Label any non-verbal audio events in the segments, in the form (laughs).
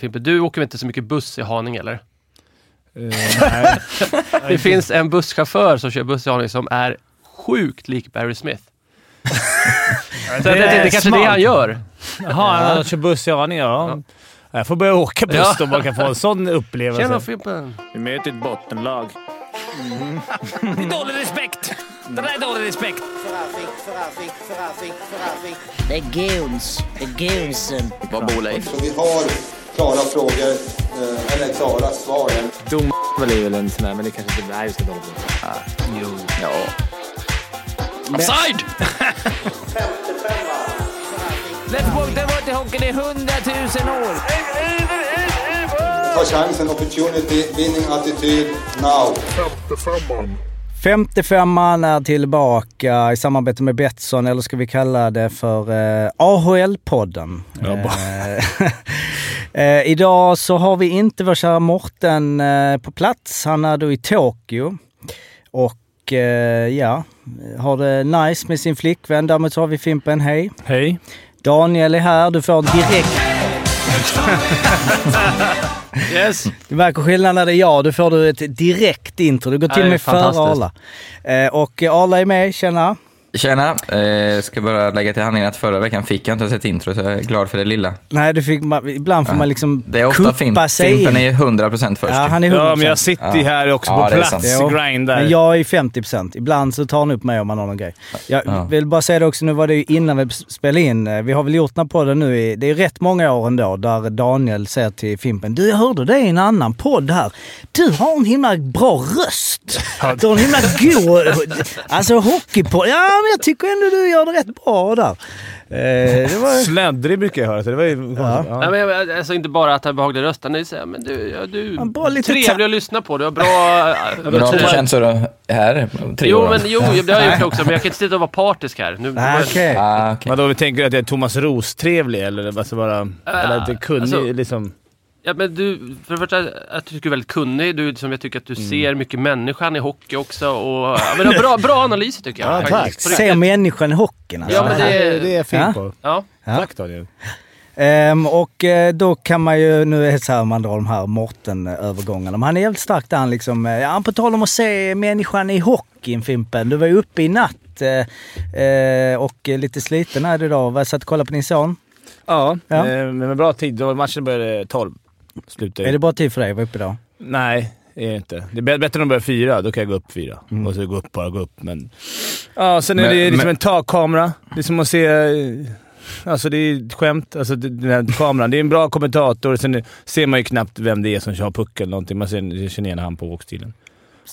Fimpen, du åker väl inte så mycket buss i Haninge eller? Eh, nej. (laughs) Det finns en busschaufför som kör buss i Haninge som är sjukt lik Barry Smith. (laughs) Så det, det, det, kanske är det han gör. Jaha, han kör buss i Haninge. Ja. Jag får börja åka buss Ja. då man kan få en sån upplevelse. Tjena Fimpen! Vi möter ett bottenlag. (laughs) Det är dålig respekt! Det där är dålig respekt. Det är goons. Det är goonsen. Vad bor Leif? Vi klara frågor, eh, eller klara svar. Dom är väl en sån där, men det kanske inte är så dåligt. Ah, jo. Ja. Offside! (laughs) Let's walk the water hockey i hundratusen år. Ta chansen, opportunity, winning attityd, now. 55an är tillbaka i samarbete med Betsson, eller ska vi kalla det för eh, AHL-podden. Eh, (laughs) eh, idag så har vi inte vår kära Morten eh, på plats. Han är då i Tokyo. Och eh, ja, har det nice med sin flickvän. Däremot så har vi Fimpen, hej. Hej. Daniel är här, du får direkt... (laughs) Yes! Du märker skillnaden det är jag, du får du ett direkt intro. Du går till och med före. Arla. Eh, och Arla är med, tjena. Tjena! Eh, ska bara lägga till handlingen att förra veckan fick jag inte sett intro, så jag är glad för det lilla. Nej, du fick, ibland får man liksom Det är ofta kuppa Fimp, sig Fimpen in. är 100% först. Ja, han är 100%. Ja, men jag sitter ju här också Ja, på plats och grindar. Men jag är 50%. Ibland så tar han upp mig om man har någon grej. Jag Ja. vill bara säga det också, nu var det ju innan vi spelade in. Eh, Vi har väl gjort den här podden nu i, det är rätt många år ändå, där Daniel säger till Fimpen, du jag hörde det i en annan podd här. Du har en himla bra röst. Du har en himla god, (laughs) alltså hockeypodd. Ja, men jag tycker ändå du gör det rätt bra där. Eh, det var... Sladdrig brukar jag höra, så det var ju Ja. ja. Nej, men, alltså inte bara att han behaglig röst, han är så men du, ja, du bara lite trevlig att lyssna på. Du har bra... Men så då, här tre Jo, år? men jo, det har jag gjort också, men jag kan inte sitta och vara partisk här. Nu, Nej, okej. Ah, okej. Vadå, vi tänker att jag är Thomas Roos-trevlig eller alltså bara... eller att det kunnig alltså- liksom... Ja, men du, för det första, jag tycker du är väldigt kunnig. Du, som jag tycker att du Mm. ser mycket människan i hockey också. Och, ja, men bra, bra analyser tycker jag. Ja, tack. Ser människan i hockeyn alltså. Ja, men det, Det, det är jag fin Ja. på. Ja. Ja. Tack Daniel. Ehm, och eh, då kan man ju, nu är det så här man drar de här Morten-övergångarna, men han är jävligt stark där han liksom, eh, ja, på tal om att se människan i hockeyn Fimpen. Du var ju uppe i natt eh, och lite sliten är du idag. Jag satt och kollade på din son. Ja, Ja. eh, men med bra tid. Då matchen började 12. Slutade Är det bra tid för dig att vara uppe då? Nej, det är det inte. Det är bä- bättre om de börjar fyra. Då kan jag gå upp fyra. Och så gå upp, bara gå upp. Men... Ja, sen är Men- det liksom men- en takkamera. Det är som att se... eh, Alltså det är ett skämt. Alltså den här kameran. Det är en bra kommentator. Sen ser man ju knappt vem det är som kör pucken eller någonting. Man ser, känner igen han på åkstilen.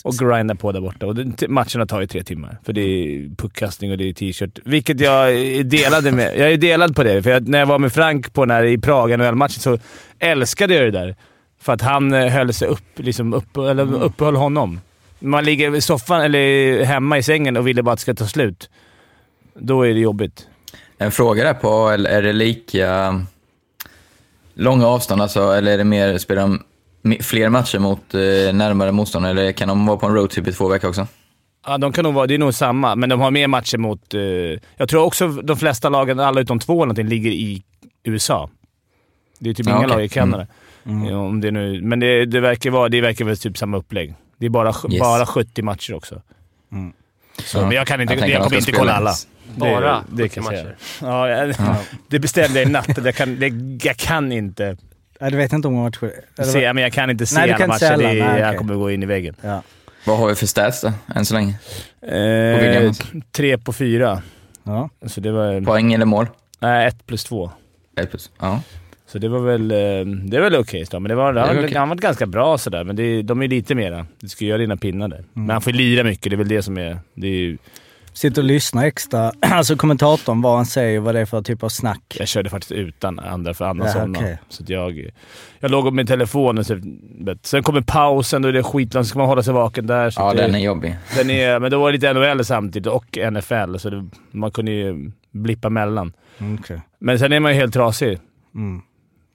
Och grindar på där borta. Och matcherna tar ju tre timmar. För det är puckkastning och det är t-shirt. Vilket jag är delad med. Jag är delad på det. För jag, när jag var med Frank på när, i Prag, NHL-matchen, så älskade jag det där. För att han eh, höll sig upp, liksom upp, eller uppehöll honom. Man ligger i soffan eller hemma i sängen och ville bara att det ska ta slut. Då är det jobbigt. En fråga där på är det lika långa avstånd alltså, eller är det mer, spelar de fler matcher mot eh, närmare motstånd, eller kan de vara på en roadtrip i två veckor också? Ja, de kan nog vara, det är nog samma, men de har mer matcher mot... Eh, jag tror också de flesta lagen, alla utom två eller någonting, ligger i USA. Det är typ Ja, inga okej. lag i Kanada. Ja, om det nu, men det, det, verkar vara, det verkar väl typ samma upplägg. Det är bara, Yes. bara 70 matcher också. Så, Ja. men jag kan inte, Jag jag, kommer inte kolla alla. Bara det, det 70 kan jag säga. matcher. Ja, jag, (laughs) det bestämde jag i natt. att Jag kan, det, jag kan inte Ja, du vet inte om matcher... eller se, men jag kan inte se Nej, du alla matcher. alla. Det, är- Nej, Jag okej. kommer gå in i väggen. Ja. Vad har vi för stats då, än så länge? Eh, Williams? tre på fyra. Ja. Så det var... Poäng eller mål? Nej, ett plus två. Ett plus. Ja. Så det var väl, eh, det var väl okej okay, Men det var, Det han, okej. han var ganska bra sådär, men det, de är lite mera. Du ska göra dina pinnar där. Men han får lira mycket, det är väl det som är... Det är ju, Sitter och lyssnar extra. (clears throat) Alltså kommentatorn, vad han säger, vad det är för typ av snack. jag körde faktiskt utan andra för andra Ja, okej. Så att jag, jag låg med telefonen. Så, sen kommer pausen, är det skitlångt. Så ska man hålla sig vaken där. Så Ja, det, den är jobbig. den är, men då var det lite NHL samtidigt och NFL, så det, man kunde ju blippa mellan. Mm, okej. Men sen är man ju helt trasig Mm.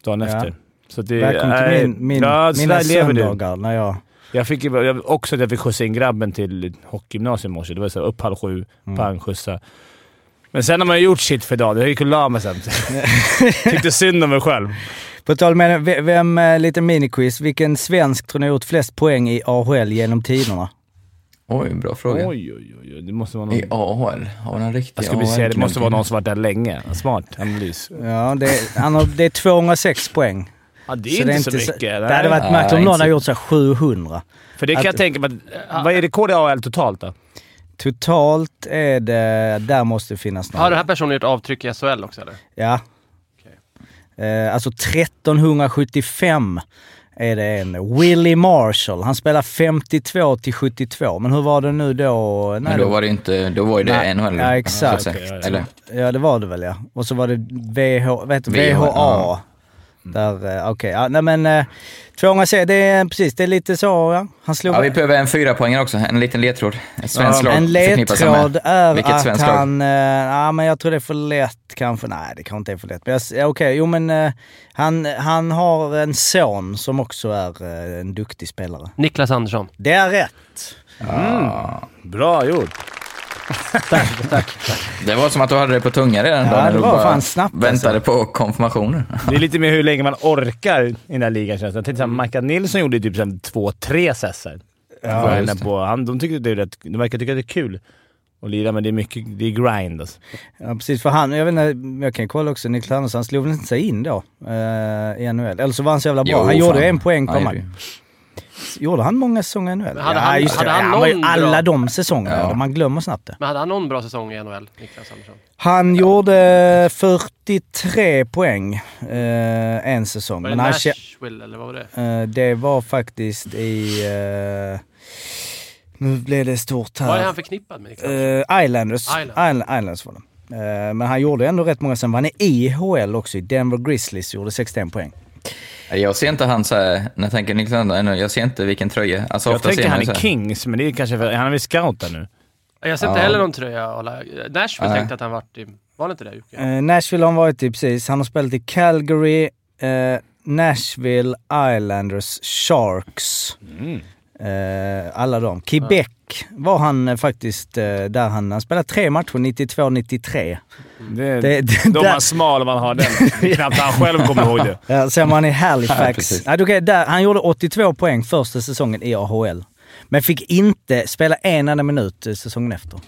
dagen Ja. efter. Så det, Välkommen till min, min, ja, mina söndagar när jag... Jag fick jag, också att jag fick skjutsa in grabben till hockeygymnasiet i morse. Det var så här, upp halv sju, pang, skjutsa. Men sen har man gjort shit för dagen. Jag gick och la mig sen. (laughs) Tyckte synd om mig själv. På tal med vem, vem eh, lite miniquiz. Vilken svensk tror ni har gjort flest poäng i AHL genom tiderna? Oj, bra fråga. Oj, oj, oj. Det måste vara någon... I AHL? Har vi någon riktig Jag skulle vilja säga det måste vara någon som varit där länge. Smart analys. Ja, det, han har, det är 206 poäng. Ja, det är Så inte så, mycket. Det nej. hade varit Ja, märkligt om någon så- har gjort så här 700. För det kan att- jag tänka mig att... Vad är rekord i AL totalt då? Totalt är det... Där måste det finnas någon. Har den här personen gjort avtryck i SHL också eller? Ja. Eh, alltså 1375 är det en. Willie Marshall. Han spelar 52 till 72. Men hur var det nu då? Nej, Men då var det inte, då var ju det Nej. NHL. Ja, exakt. så säga. Okej, ja, ja. Eller? Ja, det var det väl ja. Och så var det VH, vet, du, VH, VHA. Ja. Där, eh, okej. Ja, nej men eh, 200 det är precis, det är lite så ja. Han slog... Ja, vi behöver en fyra poänger också. En liten ledtråd. Ett svenskt lag en ledtråd är Vilket att han... Eh, ja, men jag tror det är för lätt kanske. Nej, det kanske inte är för lätt. Men ja, okej, jo men eh, han, han har en son som också är eh, en duktig spelare. Niklas Andersson. Det är rätt. Bra gjort. Det var som att du hade det på tunga redan Ja, då, när du bara fan snabbt, väntade alltså. på konfirmationer. Det är lite mer hur länge man orkar i den här ligan känns det. Jag tänkte såhär, Micah Nilsson gjorde typ såhär två, tre sessar. Ja, på, han, de, tycker det är rätt, de verkar tycka det är kul att lira, men det är mycket det är grind alltså. Ja, precis. För han, jag vet inte, jag kan kolla också, Niklas Andersson, han slog väl inte sig in då eh, i NHL? Eller så var han så jävla bra. Jo, han gjorde fan. en poäng på Han. Gjorde han många säsonger i NHL? Men hade ja, han- just det. hade han han var ju någon alla bra- de säsongerna. Ja. Ja. Man glömmer snabbt det. Men hade han någon bra säsong i NHL, Niklas Andersson? Han gjorde 43 poäng eh, en säsong. Var det Men han, kä- Nashville eller vad var det? eh, det var faktiskt i... Eh, nu blev det stort här. Vad är han förknippad med Niklas? Eh, Islanders. Island. Island. Islanders var det. Eh, men han gjorde ändå rätt många sen. var Han i HL också, i Denver Grizzlies, gjorde 61 poäng. Jag ser inte han så här, när jag tänker Niklas Andersson, jag ser inte vilken tröja. Alltså, Jag tänker han är Kings, men det är kanske för, han är väl scout där nu? Jag ser inte Ja. heller någon tröja. Nashville Nej. tänkte att han varit i... Var det inte det Jocke? Eh, Nashville har han varit i precis. Han har spelat i Calgary, eh, Nashville, Islanders, Sharks. Eh, alla de. Quebec var han eh, faktiskt eh, där han, han spelade tre matcher, 92-93. Det, Det- det- då man smal man har den. Det (laughs) är knappt han själv kommer ihåg det. Ja, sen var han i Halifax. ja, okay, där, han gjorde 82 poäng första säsongen i AHL. Men fick inte spela en enda minut eh, säsongen efter.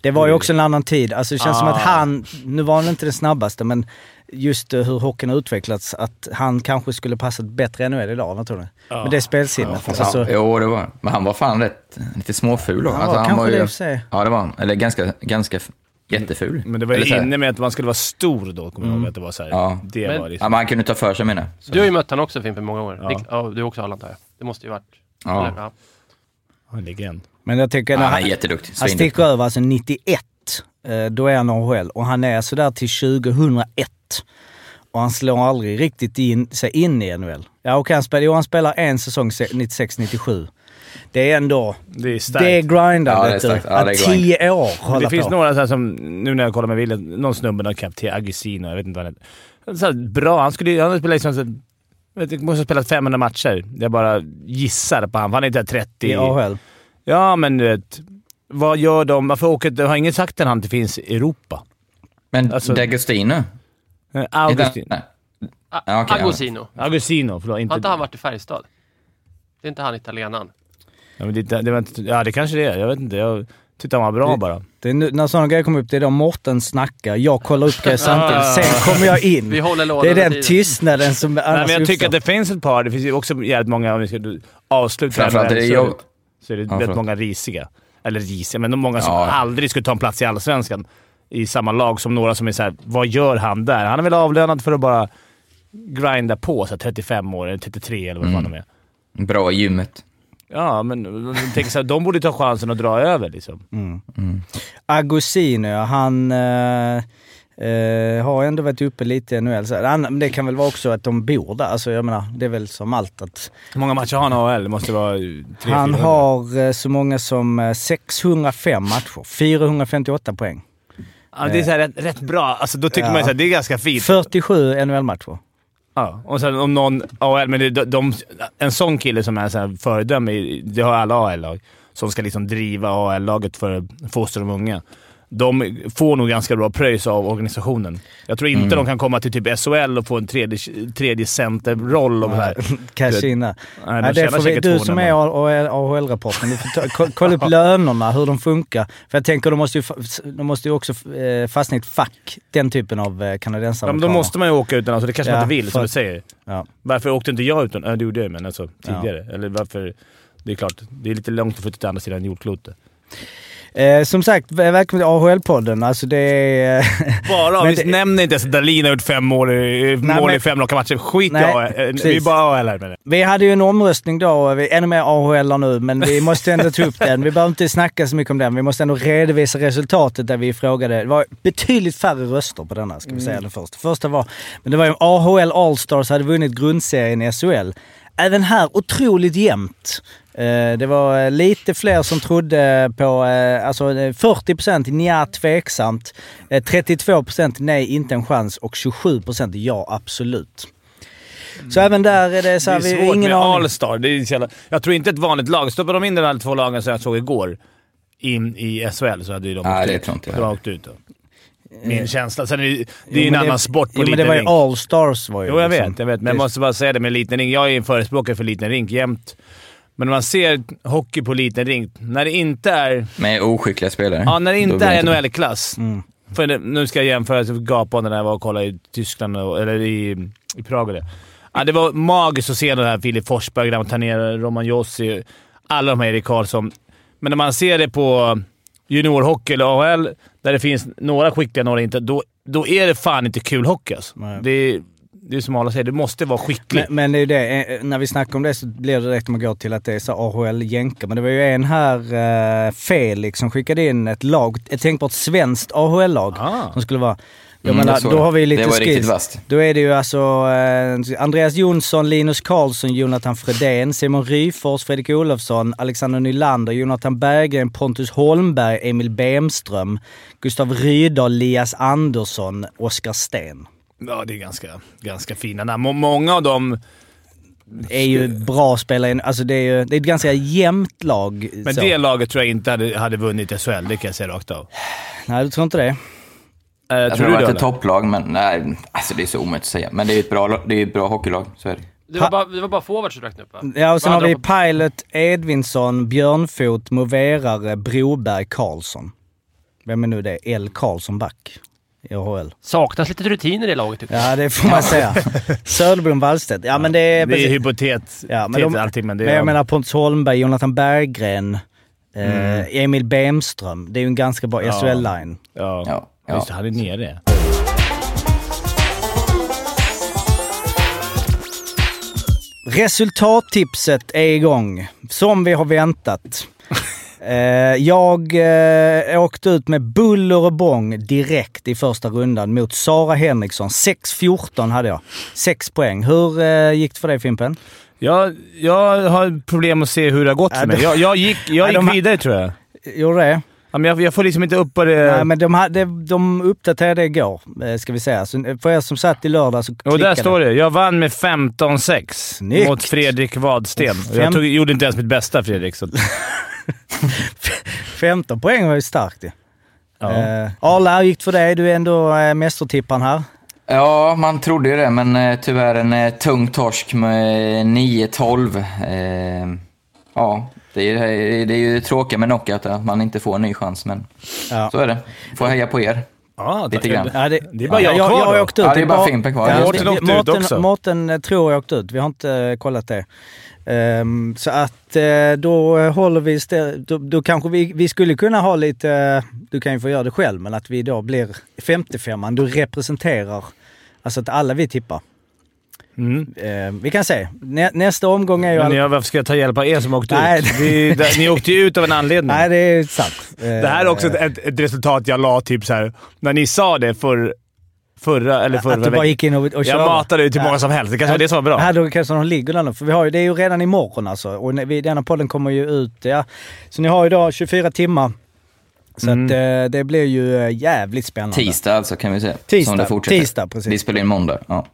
Det var ju också en annan tid. Alltså det känns som att Ah. han, nu var han inte den snabbaste, men just eh, hur hockeyn har utvecklats, att han kanske skulle passat bättre än NHL idag. Vad tror du? Med det spelsinnet. alltså, Ja, jo, det var Men han var fan rätt, lite småful då. Han Alltså, var kanske det i ju, och för sig. Ja, det var han. Eller ganska, ganska jätteful. Men det var ju inne med att man skulle vara stor då, kommer jag ihåg att det var så här. Ja. Det Men- var Ja, liksom... men han kunde ta för sig menar Du har ju mött honom också Fimpen många år. Ja. Ja, du också Arland antar jag. Det måste ju varit... Ja. Eller, ja. Han är legend. Men jag tycker... Ja, när han är han, jätteduktig. han sticker över alltså 91. eh, Då är han AHL. Och han är sådär till 2001. Och han slår aldrig riktigt in, sig in i NHL. Ja okej, han spelar, jo, han spelar en säsong se- 96-97. Det är ändå... Det är Det är starkt. Ja, det är vet du. starkt. Ja, det är Att tio år hålla Det finns på. några så här som, nu när jag kollar med Wille, någon snubbe, någon kapten, Agusino, jag vet inte vad han heter. Så här, bra. Han skulle han spelat liksom, så, jag vet, inte, måste ha spelat 500 matcher. Jag bara gissar på honom. Han är inte 30. I AHL. Ja, men du vet. Vad gör de? Varför åker... Har ingen sagt att han inte finns i Europa. Men Alltså- D'Agostino? Eh, Augustin. Nej. A- ja. Agosino. Agustino, förlåt. Inte... Har inte han varit i Färjestad? Det är inte han italienaren? Ja, men det, det var inte, ja, det kanske det är. Jag vet inte. Jag tyckte han var bra Det- bara. Det är nu, när sådana grejer kommer upp, det är då Mårten snackar, jag kollar upp grejer samtidigt, sen kommer jag in. Vi håller lådan Det är den tiden. tystnaden som Nej, annars men jag tycker att det finns ett par. Det finns ju också jävligt många, om vi ska avsluta Framförallt det så, jag... så är det Ja, väldigt många risiga. Eller risiga, men de många som Ja. aldrig skulle ta en plats i Allsvenskan i samma lag som några som är såhär, vad gör han där? Han är väl avlönad för att bara grinda på, så här 35 år eller 33 eller vad fan Mm. de är. Bra i gymmet. Ja, men jag tänker så här, de borde ta chansen att dra över liksom. Mm. Agosino, ja, han eh, eh, har ändå varit uppe lite i NHL. Men det kan väl vara också att de bor där. Alltså jag menar, det är väl som allt att Hur många matcher har han i AHL? Måste vara 300 han har eh, så många som eh, 605 matcher, 458 poäng. Ja, det är så här, rätt, rätt bra. Alltså, då tycker Ja. man ju att det är ganska fint. 47 NHL-matcher. Ja, och sen om någon AHL, men det, de, de, en sån kille som är så här föredöme, det har alla AHL-lag, som ska liksom driva AHL-laget för att fostra de unga. De får nog ganska bra pröjs av organisationen. Jag tror inte Mm. de kan komma till typ SHL och få en tredje, tredje centerroll och så här. (laughs) Cash in. Nej, det får vi, du 200 som är. AHL-rapporten, du får kolla upp (laughs) lönerna, hur de funkar. För jag tänker, de måste ju, de måste ju också eh, fastna i ett fack, den typen av eh, Ja, kanadensare. men då måste man ju åka utomlands och det kanske Ja, man inte vill, som för- du säger. Ja. Varför åkte inte jag utomlands? Ja, det gjorde jag men alltså tidigare. Eller varför... Det är klart, det är lite långt att flytta till andra sidan jordklotet. Eh, som sagt, väl- välkommen till AHL-podden. Alltså det är... eh, (laughs) Bara, vi det- nämner inte ens att Dahlin har gjort fem mål i, mål men- i fem raka matcher. Skit i Nej, AHL. Vi är bara AHL här med det. Vi hade ju en omröstning då, vi är ännu mer AHL nu, men vi måste ändå ta upp den. Vi behöver inte snacka så mycket om den. Vi måste ändå redovisa resultatet där vi frågade. Det var betydligt färre röster på denna, ska vi säga den första. Första var, men det var ju AHL All-Stars hade vunnit grundserien i SHL. Även här otroligt jämnt. Eh, Det var eh, lite fler som trodde på, eh, alltså eh, 40% nja, tveksamt. eh, 32% nej, inte en chans och 27% ja, absolut. Så även där är det så här, det är vi, svårt ingen med. All-star. Det är jävla, jag tror inte ett vanligt lag. Stoppar de in de här två lagen som jag såg igår in i SHL så hade ju de Nej, åkt det ut. De åkt ut då. Min känsla. Sen är det, det är ju en men annan sport på jo, men liten det var ju. All-Stars var ju Jo, jag liksom- vet. Jag vet. Men jag måste bara säga det med liten rink. Jag är en förespråkare för liten rink jämt. Men när man ser hockey på liten rink, när det inte är, Med oskickliga spelare. ja, när det inte är NHL-klass. Mm. För nu ska jag jämföra så gapa när jag var och kollade i Tyskland, eller i, i Prag och det. Ja, det var magiskt att se den här Filip Forsberg, Graham Taner, Roman Jossi, alla de här Erik Karlsson. Men när man ser det på juniorhockey eller AHL, där det finns några skickliga några inte, då, då är det fan inte kul hockey alltså. Nej. Det är, det är som alla säger, du måste vara skicklig. Men, men det är ju det, eh, när vi snackar om det så blir det direkt om man går till att det är så AHL-jänkar. Men det var ju en här, eh, Felix, som skickade in ett lag, ett tänkbart svenskt AHL-lag Ah. som skulle vara... Jag Mm, menar, då har vi lite skills. Då är det ju alltså eh, Andreas Jonsson, Linus Karlsson, Jonathan Fredén, Simon Ryfors, Fredrik Olofsson, Alexander Nylander, Jonathan Berggren, Pontus Holmberg, Emil Bemström, Gustav Rydahl, Lias Andersson, Oskar Sten. Ja, det är ganska, ganska fina namn. Må- Många av dem... är ju bra spelare. Alltså det är ju det är ett ganska jämnt lag. Men så. det laget tror jag inte hade, hade vunnit SHL, det kan jag säga rakt av. Nej, du tror inte det? Eh, Jag tror tror det du var det? ett topplag, men nej, alltså det är så omöjligt att säga. Men det är ju ett bra, det är ett bra hockeylag, så är det. Det var bara, det var bara forwards du räknade upp va? Ja, och sen har vi Pilot, Edvinsson, Björnfot, Moverare, Broberg, Karlsson. Vem är nu det? L. Karlsson back i AHL. Saknas lite rutiner i laget tycker jag. Ja, det får man säga. (laughs) Söderblom, Wallstedt. Ja, men det är... Det är hypotet, Ja, men men de- allting, men det Men är... jag menar Pontus Holmberg, Jonathan Berggren, Mm. eh, Emil Bemström. Det är ju en ganska bra Ja. SHL-line. ja. Ja, ja. Just det, han är nere. Resultattipset är igång, som vi har väntat. Eh, jag eh, åkte ut med buller och bång direkt i första rundan mot Sara Henriksson. 6-14 hade jag. 6 poäng. Hur eh, gick det för dig Fimpen? Jag, jag har problem att se hur det har gått för mig. Jag, jag gick, jag Ja, gick vidare tror jag. Gjorde det? Ja, men jag, jag får liksom inte upp på det... Nej, men de, hade, de uppdaterade det igår, ska vi säga. Så för er som satt i lördag så Och klickade där står det. Jag vann med 15-6 Snyggt. mot Fredrik Wadsten. Och Jag fem- tog, gjorde inte ens mitt bästa Fredrik. Så, (laughs) (laughs) 15 poäng var ju starkt ju. ja. Eh, Arla, hur gick det för dig? Du är ändå eh, mästertipparen här. Ja, man trodde ju det, men eh, tyvärr en eh, tung torsk med 9-12. Eh, ja, det är, det är ju tråkigt med knockout att man inte får en ny chans, men Ja. så är det. Får heja på er. ja, Lite grann. Ja, det, Det är bara jag jag, kvar jag, har då. åkt ut. Ja, det är bara Fimpen kvar. Ja, Mårten eh, tror jag åkt ut. Vi har inte eh, kollat det. Ehm, så att eh, då håller vi... stä- Då, då kanske vi, vi skulle kunna ha lite... eh, Du kan ju få göra det själv, men att vi då blir 55an. Du representerar... Alltså att alla vi tippar. Mm. Ehm, vi kan se. Nä, nästa omgång är ju... Men all- jag, varför ska jag ta hjälp av er som åkte Nej. ut? Vi, där, ni åkte ju ut av en anledning. Nej, det är sant. Det här är också ett, ett, ett resultat jag la typ så här när ni sa det för, förra eller förra Att du bara gick in och, och Jag matade ut till Ja. många som helst. Det kanske var det som var bra. Ja, då kanske där nu. För vi har ju, det är ju redan imorgon alltså. Och vi, denna podden kommer ju ut, ja. Så ni har ju då 24 timmar. Så Mm. att eh, det blir ju eh, jävligt spännande. Tisdag alltså, kan vi säga. Tisdag, Som det fortsätter. tisdag, precis. Vi spelar in måndag. Ja.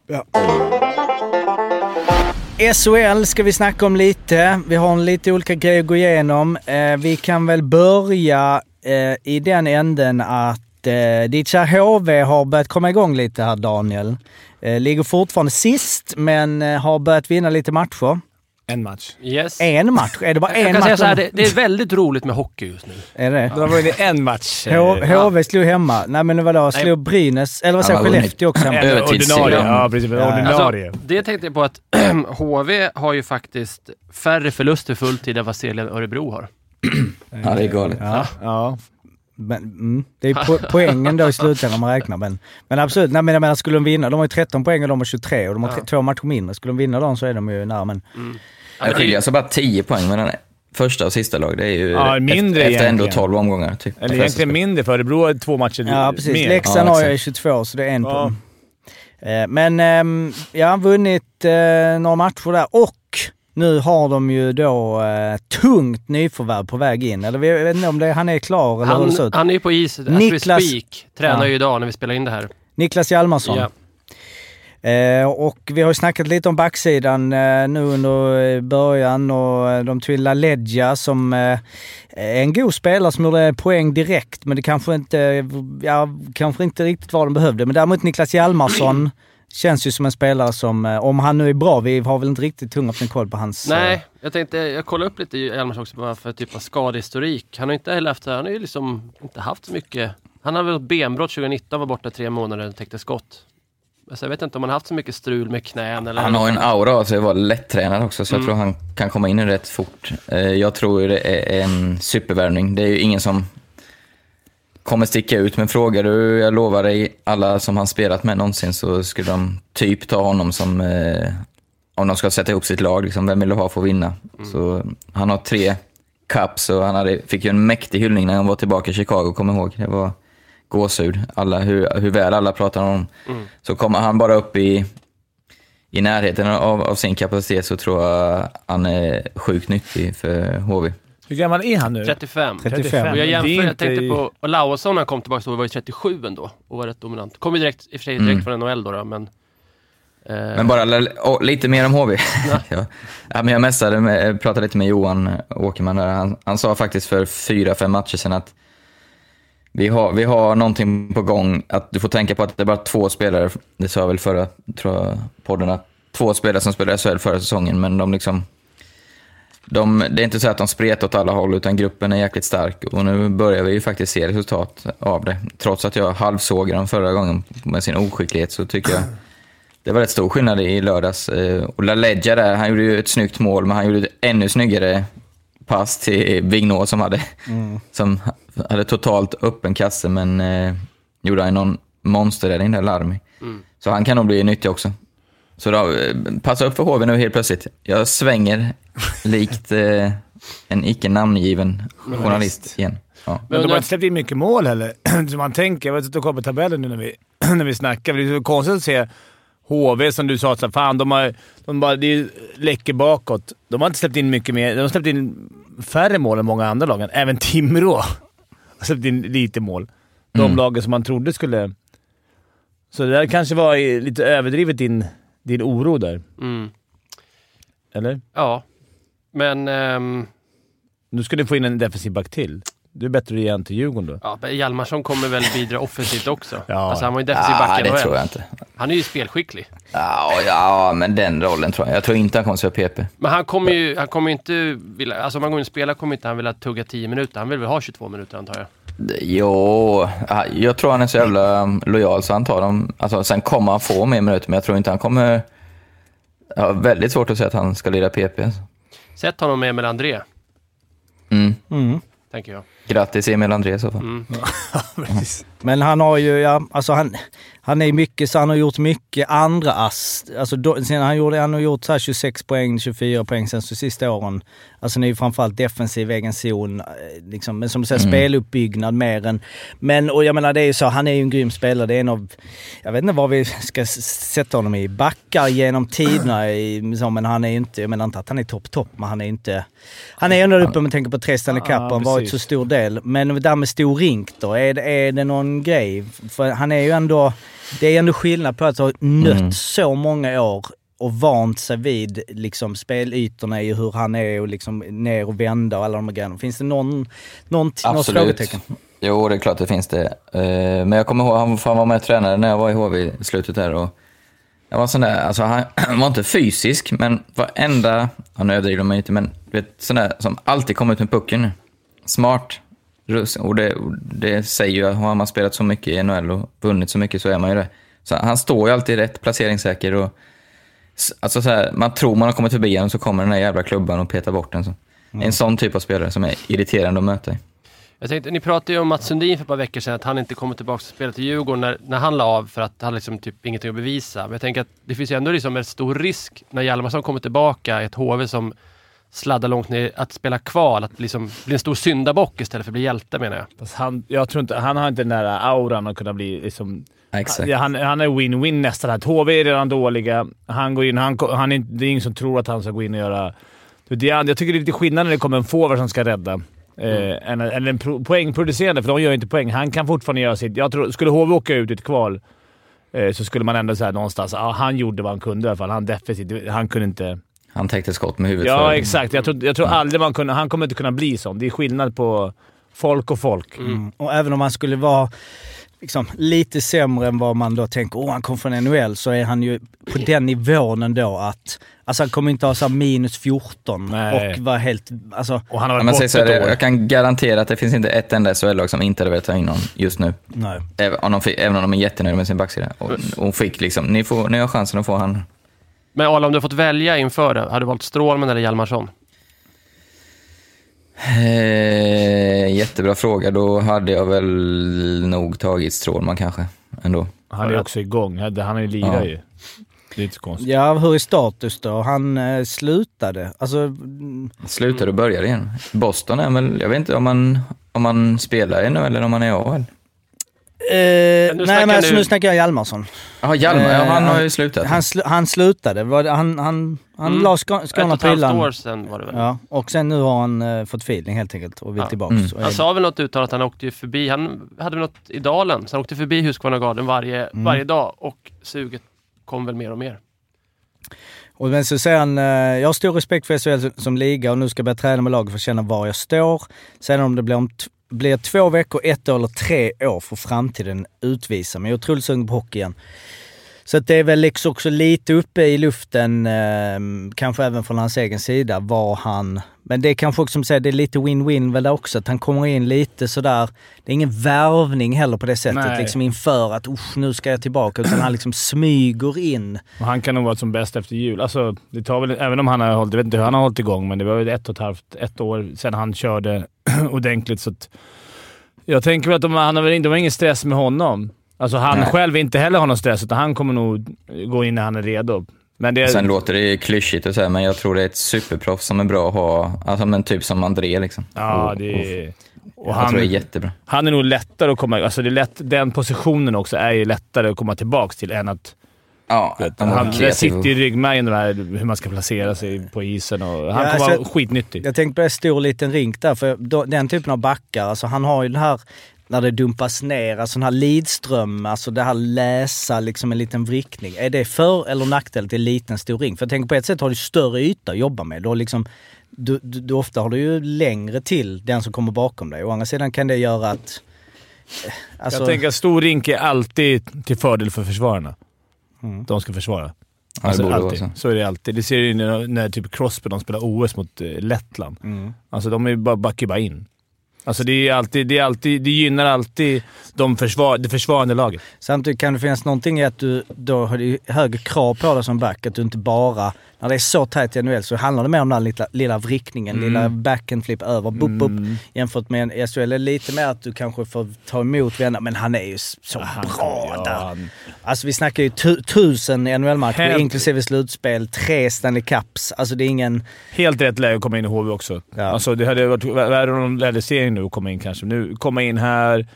SHL ska vi snacka om lite. Vi har en lite olika grejer att gå igenom. Eh, vi kan väl börja eh, i den änden att eh, ditt kära HV har börjat komma igång lite här Daniel. Eh, ligger fortfarande sist men eh, har börjat vinna lite matcher. En match. Yes. En match? Är det bara Jag en kan match? säga så här, det, det är väldigt roligt med hockey just nu. (laughs) Är det? De har vunnit en match. H- HV slog hemma. Nej men vadå, slog Brynäs, eller vad säger. Skellefteå också hemma? Ordinarie. Ja, precis. Ja. Ordinarie. Alltså, det tänkte jag på att (clears throat) HV har ju faktiskt färre förluster fulltid än vad Selien Örebro har. Ja, det är galet. Ja. ja. Men, mm, det är po (laughs) poängen då i slutändan om man räknar. Men, men absolut, nej, men jag menar skulle de vinna, de har ju 13 poäng och de har 23 och de har Ja. två matcher mindre. Skulle de vinna dem så är de ju nära. Men Ja, Det skiljer alltså bara 10 poäng mellan första och sista lag. Det är ju Ja, mindre efter, efter ändå egentligen. 12 omgångar. Typ. Eller egentligen mindre för Örebro har två matcher ja, precis. mer. Leksand Ja, har exakt. 22 så det är en Ja. poäng. Eh, Men ehm, ja, vunnit eh, några matcher där och nu har de ju då eh, tungt nyförvärv på väg in. Eller jag vet inte om det, han är klar eller hur det ser Han, ut. han är ju på is as Niklas- speak. Tränar Ja. ju idag när vi spelar in det här. Niklas Hjalmarsson. Ja. Eh, och vi har ju snackat lite om backsidan eh, nu under eh, början och eh, de tog Ledja som eh, är en god spelare som gjorde poäng direkt men det kanske inte, ja, kanske inte riktigt vad de behövde. Men däremot Niklas Hjalmarsson känns ju som en spelare som, eh, om han nu är bra, vi har väl inte riktigt en koll på hans... eh, Nej, jag tänkte, jag kollade upp lite Hjalmars också vad för typ av skadehistorik. Han har inte heller haft, han har ju liksom inte haft så mycket. Han har väl ett benbrott 2019, var borta tre månader och täckte skott. Alltså jag vet inte om han har haft så mycket strul med knän eller... Han har en aura av sig att vara lättränad också, så jag Mm. tror han kan komma in rätt fort. Eh, Jag tror det är en supervärvning. Det är ju ingen som kommer sticka ut, men frågar du, jag lovar dig, alla som han spelat med någonsin så skulle de typ ta honom som, eh, om de ska sätta ihop sitt lag, liksom, vem vill du ha för att vinna? Så han har tre cups och han hade, fick ju en mäktig hyllning när han var tillbaka i Chicago, kommer ihåg. Det var gåshud, alla, hur, hur väl alla pratar om honom. Så kommer han bara upp i i närheten av, av sin kapacitet så tror jag han är sjukt nyttig för HV. Hur gammal är han nu? 35. 35. Och jag jämför, jag tänkte i- på, och Lauasson när han kom tillbaka så var ju 37 ändå och var rätt dominant. Kom ju direkt, i och för sig direkt Mm. från NHL då, då men... eh, Men bara å, lite mer om HV. (laughs) ja. Ja, men jag messade med, pratade lite med Johan Åkerman där. Han, han sa faktiskt för fyra, fem matcher sedan att vi har, vi har någonting på gång. Att du får tänka på att det är bara två spelare, det sa jag väl förra tror jag, podden, att två spelare som spelade SHL förra säsongen, men de liksom de, det är inte så att de spretar åt alla håll, utan gruppen är jäkligt stark. Och nu börjar vi ju faktiskt se resultat av det. Trots att jag halvsågade dem förra gången med sin oskicklighet så tycker jag (clears throat) det var rätt stor skillnad i lördags. Eh, Och LaLeggia där, han gjorde ju ett snyggt mål, men han gjorde ett ännu snyggare pass till Vignå som hade, (laughs) som hade totalt öppen kasse, men eh, gjorde han någon monsterräddning där, Larmi. Så han kan nog bli nyttig också. Så då, passa upp för HV nu helt plötsligt. Jag svänger likt eh, en icke namngiven journalist igen. Ja. Men de har inte släppt in mycket mål heller. (clears throat) Så man tänker, jag vet inte på tabellen nu när vi, (clears throat) när vi snackar. Det är så konstigt att se HV som du sa, så här, fan de har, de bara, det läcker bakåt. De har inte släppt in mycket mer. De har släppt in färre mål än många andra lagen. Även Timrå (laughs) har släppt in lite mål. De Mm. lagen som man trodde skulle... Så det där kanske var i- lite överdrivet din, din oro där. mm, Eller? ja. Men... ehm, Nu ska du få in en defensiv back till. Du är bättre att ge en till Djurgården då. Ja, Hjalmarsson kommer väl bidra offensivt också. Ja. Alltså han var ju defensiv back i det tror jag inte. Han är ju spelskicklig. Ja, ja, men den rollen tror jag. Jag tror inte han kommer att spela PP. Men han kommer ju han kommer inte vilja... Alltså om han går in och spelar kommer inte han vilja tugga 10 minuter. Han vill väl ha 22 minuter antar jag. Jo, ja, jag tror han är så jävla um, lojal så han tar dem. Alltså, sen kommer han få mer minuter, men jag tror inte han kommer... Jag har väldigt svårt att säga att han ska lira PP. alltså. Sätt honom med Emil André, Mm. Mm. tänker jag. Grattis Emil André i så fall. Mm. (laughs) Men han har ju, ja, alltså han, han är mycket, så han har gjort mycket andra ass. Alltså då, sen han, gjorde, han har gjort så här 26 poäng, 24 poäng sen så sista åren. Alltså det är ju framförallt defensiv, egen zon, eh, liksom, men som du säger Mm. speluppbyggnad mer än... Men, och jag menar det är ju så, han är ju en grym spelare. Det är en av, jag vet inte vad vi ska sätta honom i. Backar genom tiderna, i, så, men han är ju inte, jag menar inte att han är topp, topp, men han är inte... Han är ändå uppe om man tänker på tre Stanley Cup Ja, och har varit så stor del. Men det där med stor rink då, är det, är det någon grej? För han är ju ändå... Det är ändå skillnad på att ha nött Mm. så många år och vant sig vid liksom spelytorna i hur han är och liksom ner och vända och alla de här grejerna. Finns det någon, någon, något frågetecken? Jo, det är klart det finns det. Eh, Men jag kommer ihåg, han han var med och tränade när jag var i HV i slutet där. Och jag var sån där, alltså han, (clears throat) han var inte fysisk, men varenda, han överdriver mig inte, men du vet, sån där som alltid kommer ut med pucken. Smart. Och det, det säger ju, har man spelat så mycket i NHL och vunnit så mycket så är man ju det. Så han står ju alltid rätt, placeringssäker och Alltså så här, man tror man har kommit förbi honom så kommer den här jävla klubban och petar bort den. Så. En sån typ av spelare som är irriterande att möta. Jag tänkte, ni pratade ju om Mats Sundin för ett par veckor sedan, att han inte kommer tillbaka och spelar till Djurgården när, när han la av för att han liksom typ ingenting att bevisa. Men jag tänker att det finns ju ändå liksom en stor risk när Hjalmarsson kommer tillbaka i ett HV som sladdar långt ner, att spela kval, att liksom bli en stor syndabock istället för att bli hjälte menar jag. Fast han, jag tror inte, han har inte den där auran att kunna bli liksom... Exakt. Han, han är win-win nästan. Här. HV är redan dåliga. Han går in, han, han är, det är ingen som tror att han ska gå in och göra... Det är, jag tycker det är lite skillnad när det kommer en forward som ska rädda. Eh, än, än en pro, poängproducerande, för de gör inte poäng. Han kan fortfarande göra sitt. Jag tror, skulle HV åka ut i ett kval eh, så skulle man ändå säga någonstans ja, han gjorde vad han kunde i alla fall. Han defensivt. Han kunde inte... Han täckte skott med huvudet Ja, för. exakt. Jag tror, jag tror aldrig man kunde... Han kommer inte kunna bli sån. Det är skillnad på folk och folk. Mm. Och även om han skulle vara liksom, lite sämre än vad man då tänker, åh han kom från NHL, så är han ju på den nivån ändå att... Alltså han kommer inte ha så minus 14 Nej. och vara helt... Alltså, Och han har Ja, varit borta så här, jag kan garantera att det finns inte ett enda SHL-lag som inte hade velat ta in någon just nu. nej. Även om de, fick, även om de är jättenöjda med sin backsida. Och, och fick liksom, ni, får, ni har chansen att få han. Men Arla, om du fått välja inför det, hade du valt Strålman eller Hjalmarsson? Eh, jättebra fråga. Då hade jag väl nog tagit Strålman kanske. Ändå. Han är också igång. Han han är ju lirar Ja. ju. Det är inte så konstigt. Ja, hur är status då? Han eh, slutade. Alltså, mm, Slutar och börjar igen. Boston är väl, jag vet inte om man, om man spelar ännu eller om man är i AHL. Eh, nu nej men alltså, du- nu snackar jag Hjalmarsson. Jaha, Hjalmar, ja, Eh, han har han- ju slutat. Han, sl han slutade. Var Han, han, han Mm. la Skå- Ett Skåne och ett på halvt hyllan. år sedan var det väl? Ja, och sen nu har han eh, fått feeling helt enkelt och vill Ja. tillbaka. Mm. Han sa väl något uttal att han åkte ju förbi, han hade väl något i dalen, så han åkte förbi Husqvarna Garden varje, Mm. varje dag och suget kom väl mer och mer. Och men så säger han, eh, jag har stor respekt för SHL som, liga och nu ska jag börja träna med laget för att känna var jag står. Sen om det blir, om blir två veckor, ett år eller tre år får framtiden utvisa. Men jag är otroligt sugen på hockey igen. Så det är väl liksom också lite uppe i luften, eh, kanske även från hans egen sida, var han... Men det är kanske också som säger, det är lite win-win väl också, att han kommer in lite sådär. Det är ingen värvning heller på det sättet, Nej. liksom inför att usch, nu ska jag tillbaka. Utan han liksom smyger in. Och han kan nog vara som bäst efter jul. Alltså, det tar väl, även om han har hållit, jag vet inte hur han har hållit igång, men det var väl ett och ett halvt, ett år sedan han körde (clears throat) ordentligt. Så att, jag tänker väl att de, han har väl, inte- de har ingen stress med honom. Alltså han Nej. själv inte heller har någon stress, utan han kommer nog gå in när han är redo. Men det, Sen låter det klyschigt och så här, men jag tror det är ett superproffs som är bra att ha. Alltså men typ som André liksom. ja, Och- det är... Och jag han, tror det är jättebra. han är nog lättare att komma... Alltså det är lätt, den positionen också är ju lättare att komma tillbaka till än att... Ja, Vet, han han, det sitter i ryggmärgen det här hur man ska placera sig på isen och han Ja, kommer alltså- vara skitnyttig. Jag tänkte på det stor liten rink där, för då, den typen av backar, alltså han har ju den här när det dumpas ner, alltså den här Lidström, alltså det här läsa liksom en liten vrickning. Är det för eller nackdel till liten stor ring? För jag tänker på ett sätt har du större yta att jobba med. Du har liksom, du, du, du, ofta har du ju längre till den som kommer bakom dig. Å andra sidan kan det göra att... eh, Alltså, jag tänker att stor rink är alltid till fördel för försvararna. Mm. De ska försvara. Ja, det Alltså, vara alltid. så. är det alltid. Det ser du ju när, när typ Crosby de spelar OS mot eh, Lettland. Mm. Alltså de är ju bara, backar bara in. Alltså det, är alltid, det, är alltid, det gynnar alltid de försvar, det försvarande laget. Samtidigt kan det finnas någonting i att du då har högre krav på dig som back. Att du inte bara, när det är så tajt i NHL så handlar det mer om den lilla, lilla vrickningen, Mm. lilla back and flip över, bup, bup. Mm. Jämfört med en SHL är lite mer att du kanske får ta emot vänner, men han är ju så Han- bra ja, där. han- Alltså vi snackar ju tu, tusen NHL-matcher, Helt- inklusive slutspel, tre Stanley Cups. Alltså det är ingen... Helt rätt läge att komma in i HV också. Ja. Alltså det hade varit värre om de ledde serien nu och komma in kanske. Nu komma in här,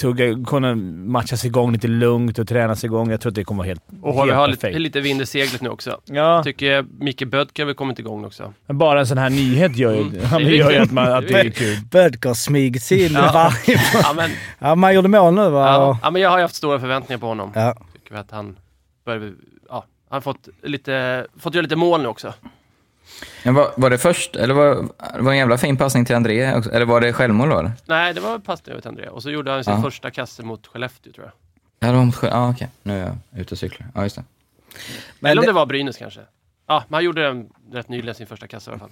tugga, kunna matchas igång lite lugnt och tränas igång. Jag tror att det kommer vara helt, Och HV helt har lite, perfekt. lite vind i seglet nu också. Ja, Tycker Micke Bödker har kommit igång också. men bara en sån här nyhet gör ju, Mm. ja, men gör ju att, man, att det är kul. Bödker smyger sig in Ja. varje... Ja men, Ja, man gjorde mål nu va? ja, ja, men jag har haft stora förväntningar på honom. Ja. Tycker att han börjar, ja, Han har fått, lite, fått göra lite mål nu också. Men var, var det först, eller var, var en jävla fin passning till André också? Eller var det självmål var det? Nej, det var passning till André. Och så gjorde han sin Ja. första kasse mot Skellefteå tror jag. Ja, det var mot Skö- Ja, okej. Nu är jag ute och cyklar. Ja, just det. Men Eller om det- det var Brynäs kanske. Ja, men han gjorde den rätt nyligen, sin första kasse i alla fall.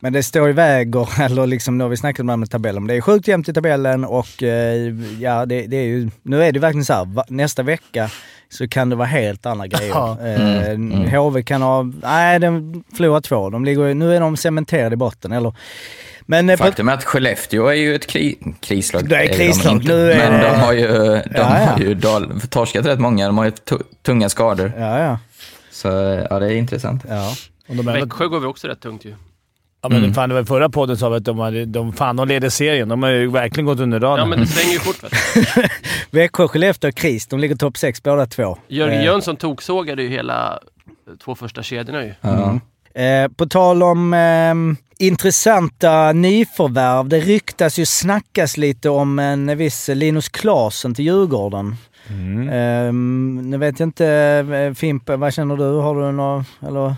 Men det står i väger, (laughs) eller liksom, nu har vi snackat om det här med tabellen, men det är sjukt jämnt i tabellen och eh, ja, det, det är ju, nu är det verkligen så här, va, nästa vecka så kan det vara helt andra (laughs) grejer. Ja. Eh, Mm, mm. HV kan ha, nej de förlorar två, de ligger, nu är de cementerade i botten. Eller, men, eh, Faktum är att Skellefteå är ju ett kri krislag. Det är de krislag. inte, Nu är Men de har ju, de Ja, har ju dal, torskat rätt många. De har ju tu- tunga skador. ja, ja, Så ja, det är intressant. ja. De Växjö går vi också rätt tungt ju. Ja, men Mm. fan, det var förra podden sa vi att de, hade, de, fan, de leder serien. De har ju verkligen gått under radarn. Ja, men det svänger ju fort. (laughs) Växjö, Skellefteå och KRIS, de ligger topp 6 båda två. Jörgen Eh, Jönsson toksågade ju hela eh, två första kedjorna ju. Ja. Eh, på tal om eh, intressanta nyförvärv. Det ryktas ju, snackas lite om en viss Linus Klasen till Djurgården. Mm. Eh, nu vet jag inte, eh, Fimpe, vad känner du? Har du något, eller?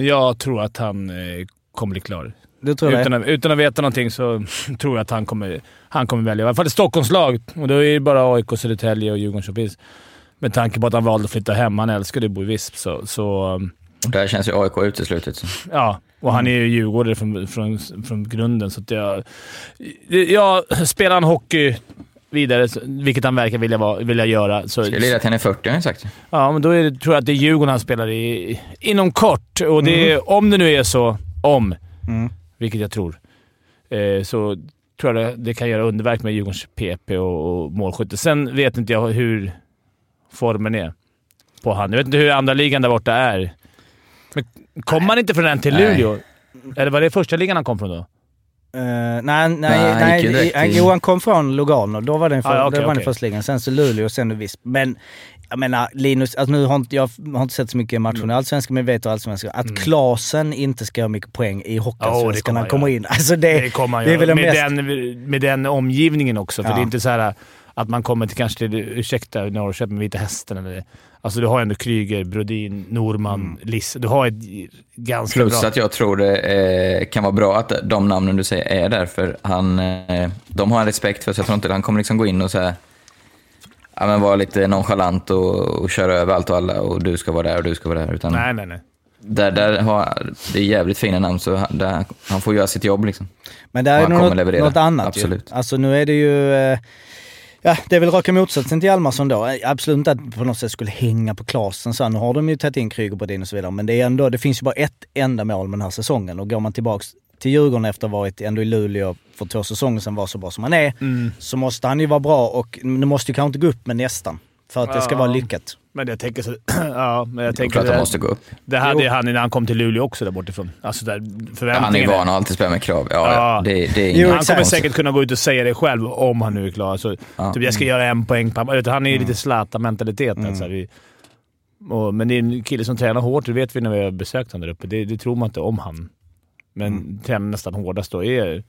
Jag tror att han eh, kommer bli klar. Du tror Utan det? att, utan att veta någonting så (laughs) tror jag att han kommer, han kommer välja. I alla fall ett Stockholmslag. Och då är det bara AIK, Södertälje och Djurgården som finns. Med tanke på att han valde att flytta hem. Han älskade att bo i Visp. Så, så um, där känns ju AIK uteslutet. Ja. Och han är ju djurgårdare från, från, från grunden. Så att jag, jag, spelar han hockey vidare, vilket han verkar vilja, vara, vilja göra, så, Ska lira till han är 40 har jag sagt. Ja, men då är det, tror jag att det är Djurgården han spelar i inom kort. Och det är, om det nu är så, om, Mm. vilket jag tror, eh, så tror jag det, det kan göra underverk med Djurgårdens PP och, och målskytte. Sen vet inte jag hur formen är på han. Jag vet inte hur andra ligan där borta är. Men kom han inte från den till Nej. Luleå? Eller var det första ligan han kom från då? Eh, nej, nej, Nej, nej, till- jo, han kom från Lugano. Då var det, för, Ah, var det okej. första ligan. Sen så Luleå och sen Visp. Men jag menar, Linus, alltså nu har inte, jag har inte sett så mycket matcher Mm. i Allsvenskan, men jag vet hur Allsvenskan. Att Klasen inte ska ha mycket poäng i Hockeyallsvenskan kommer när han kommer göra. in. Alltså det, Det kommer han det är väl göra. det Med, mest... den, med den omgivningen också. För Ja. det är inte så här att man kommer till kanske till, ursäkta Norrköping, Vita Hästen eller... Alltså du har ändå Kryger, Brodin, Norman, Mm. Liss. Du har ett ganska Plus bra... att jag tror det eh, kan vara bra att de namnen du säger är där, för han, eh, de har en respekt för så jag tror inte han kommer liksom gå in och säga Ja, men vara lite nonchalant och, och köra över allt och alla och du ska vara där och du ska vara där. Utan Nej, nej, nej. där, där har, det är jävligt fina namn, så han, där, han får göra sitt jobb liksom. Men där är något, något annat Absolut. ju. Alltså nu är det ju... eh, Ja, det är väl raka motsatsen till Hjalmarsson då. Eh, Absolut inte att på något sätt skulle hänga på Klasen. Så nu har de ju tagit in Kryger, Brodin och så vidare. Men det är ändå, det finns ju bara ett enda mål med den här säsongen. Och går man tillbaks till Djurgården efter att ha varit ändå i Luleå för två säsonger sedan var så bra som han är. Mm. Så måste han ju vara bra och det måste ju kanske inte gå upp med nästan. För att det ska Ja. vara lyckat. Men jag tänker så... (clears throat) ja, men jag tänker... klart att Det, han måste gå upp. det hade Jo. han när han kom till Luleå också där bortifrån. Alltså där förväntningarna... Han är van att alltid spela med krav. Ja, Ja. ja. Det, det är Jo, han kommer säkert kunna gå ut och säga det själv om han nu är klar. Så, Ja. typ, jag ska göra en poäng per Han är ju lite Zlatan-mentalitet. Mm. Alltså, vi, och, men det är en kille som tränar hårt, det vet vi när vi har besökt honom där uppe. Det, det tror man inte om han. Men Mm. nästan hårdast då. Är,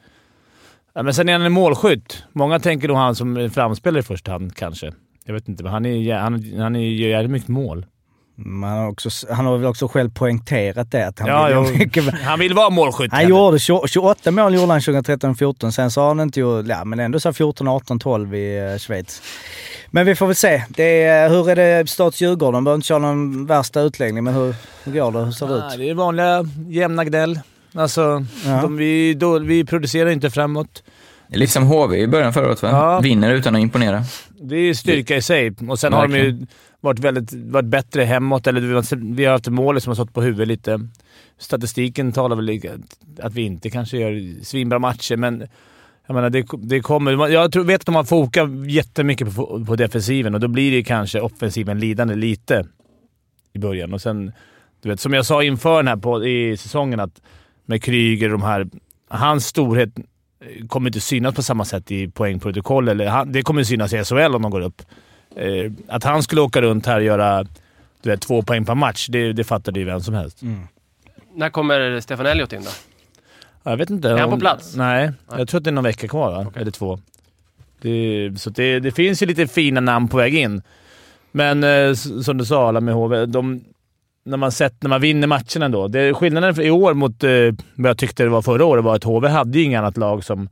ja, men sen är han en målskytt. Många tänker nog han som framspelare i första hand kanske. Jag vet inte, men han, är, han, han är, gör jävligt mycket mål. Men han, har också, han har väl också själv poängterat det. Att han Ja, vill mycket, Han vill vara målskytt. Han gjorde 20, 28 mål gjorde han 2013-14. Sen så har han inte gjort, ja men ändå så här 14, 18, 12 i eh, Schweiz. Men vi får väl se. Det är, hur är det stats Djurgården? behöver inte köra någon värsta utläggning, men hur, hur går det? Hur ser det Ja, ut? det är vanliga jämna gnäll. Alltså, Ja. de, vi, då, vi producerar inte framåt. Det är lite som HV i början förra året va? Ja. Vinner utan att imponera. Det är styrka i sig. Och sen har de ju Verkligen. varit, väldigt, varit bättre hemåt. Eller vi har- vi har haft mål som har stått på huvudet lite. Statistiken talar väl lika, att vi inte kanske gör svinbra matcher, men jag menar, det, det kommer... Jag tror, vet att de har fokat jättemycket på, på defensiven och då blir det kanske offensiven lidande lite i början. Och sen, du vet, som jag sa inför den här på, i säsongen, att med Kryger och de här... Hans storhet kommer inte synas på samma sätt i poängprotokoll. Eller han, det kommer synas i SHL om de går upp. Eh, att han skulle åka runt här och göra du vet, två poäng per match, det, det fattade ju vem som helst. När kommer Stefan Elliot in då? Jag vet inte. Är han på plats? Nej, Nej. jag tror att det är någon vecka kvar va? Eller två. Det, så det, det finns ju lite fina namn på väg in. Men eh, som du sa, alla med HV. De, när, man sett, när man vinner matcherna ändå. Det, skillnaden för i år mot eh, vad jag tyckte det var förra året var att HV hade ju inget annat lag som,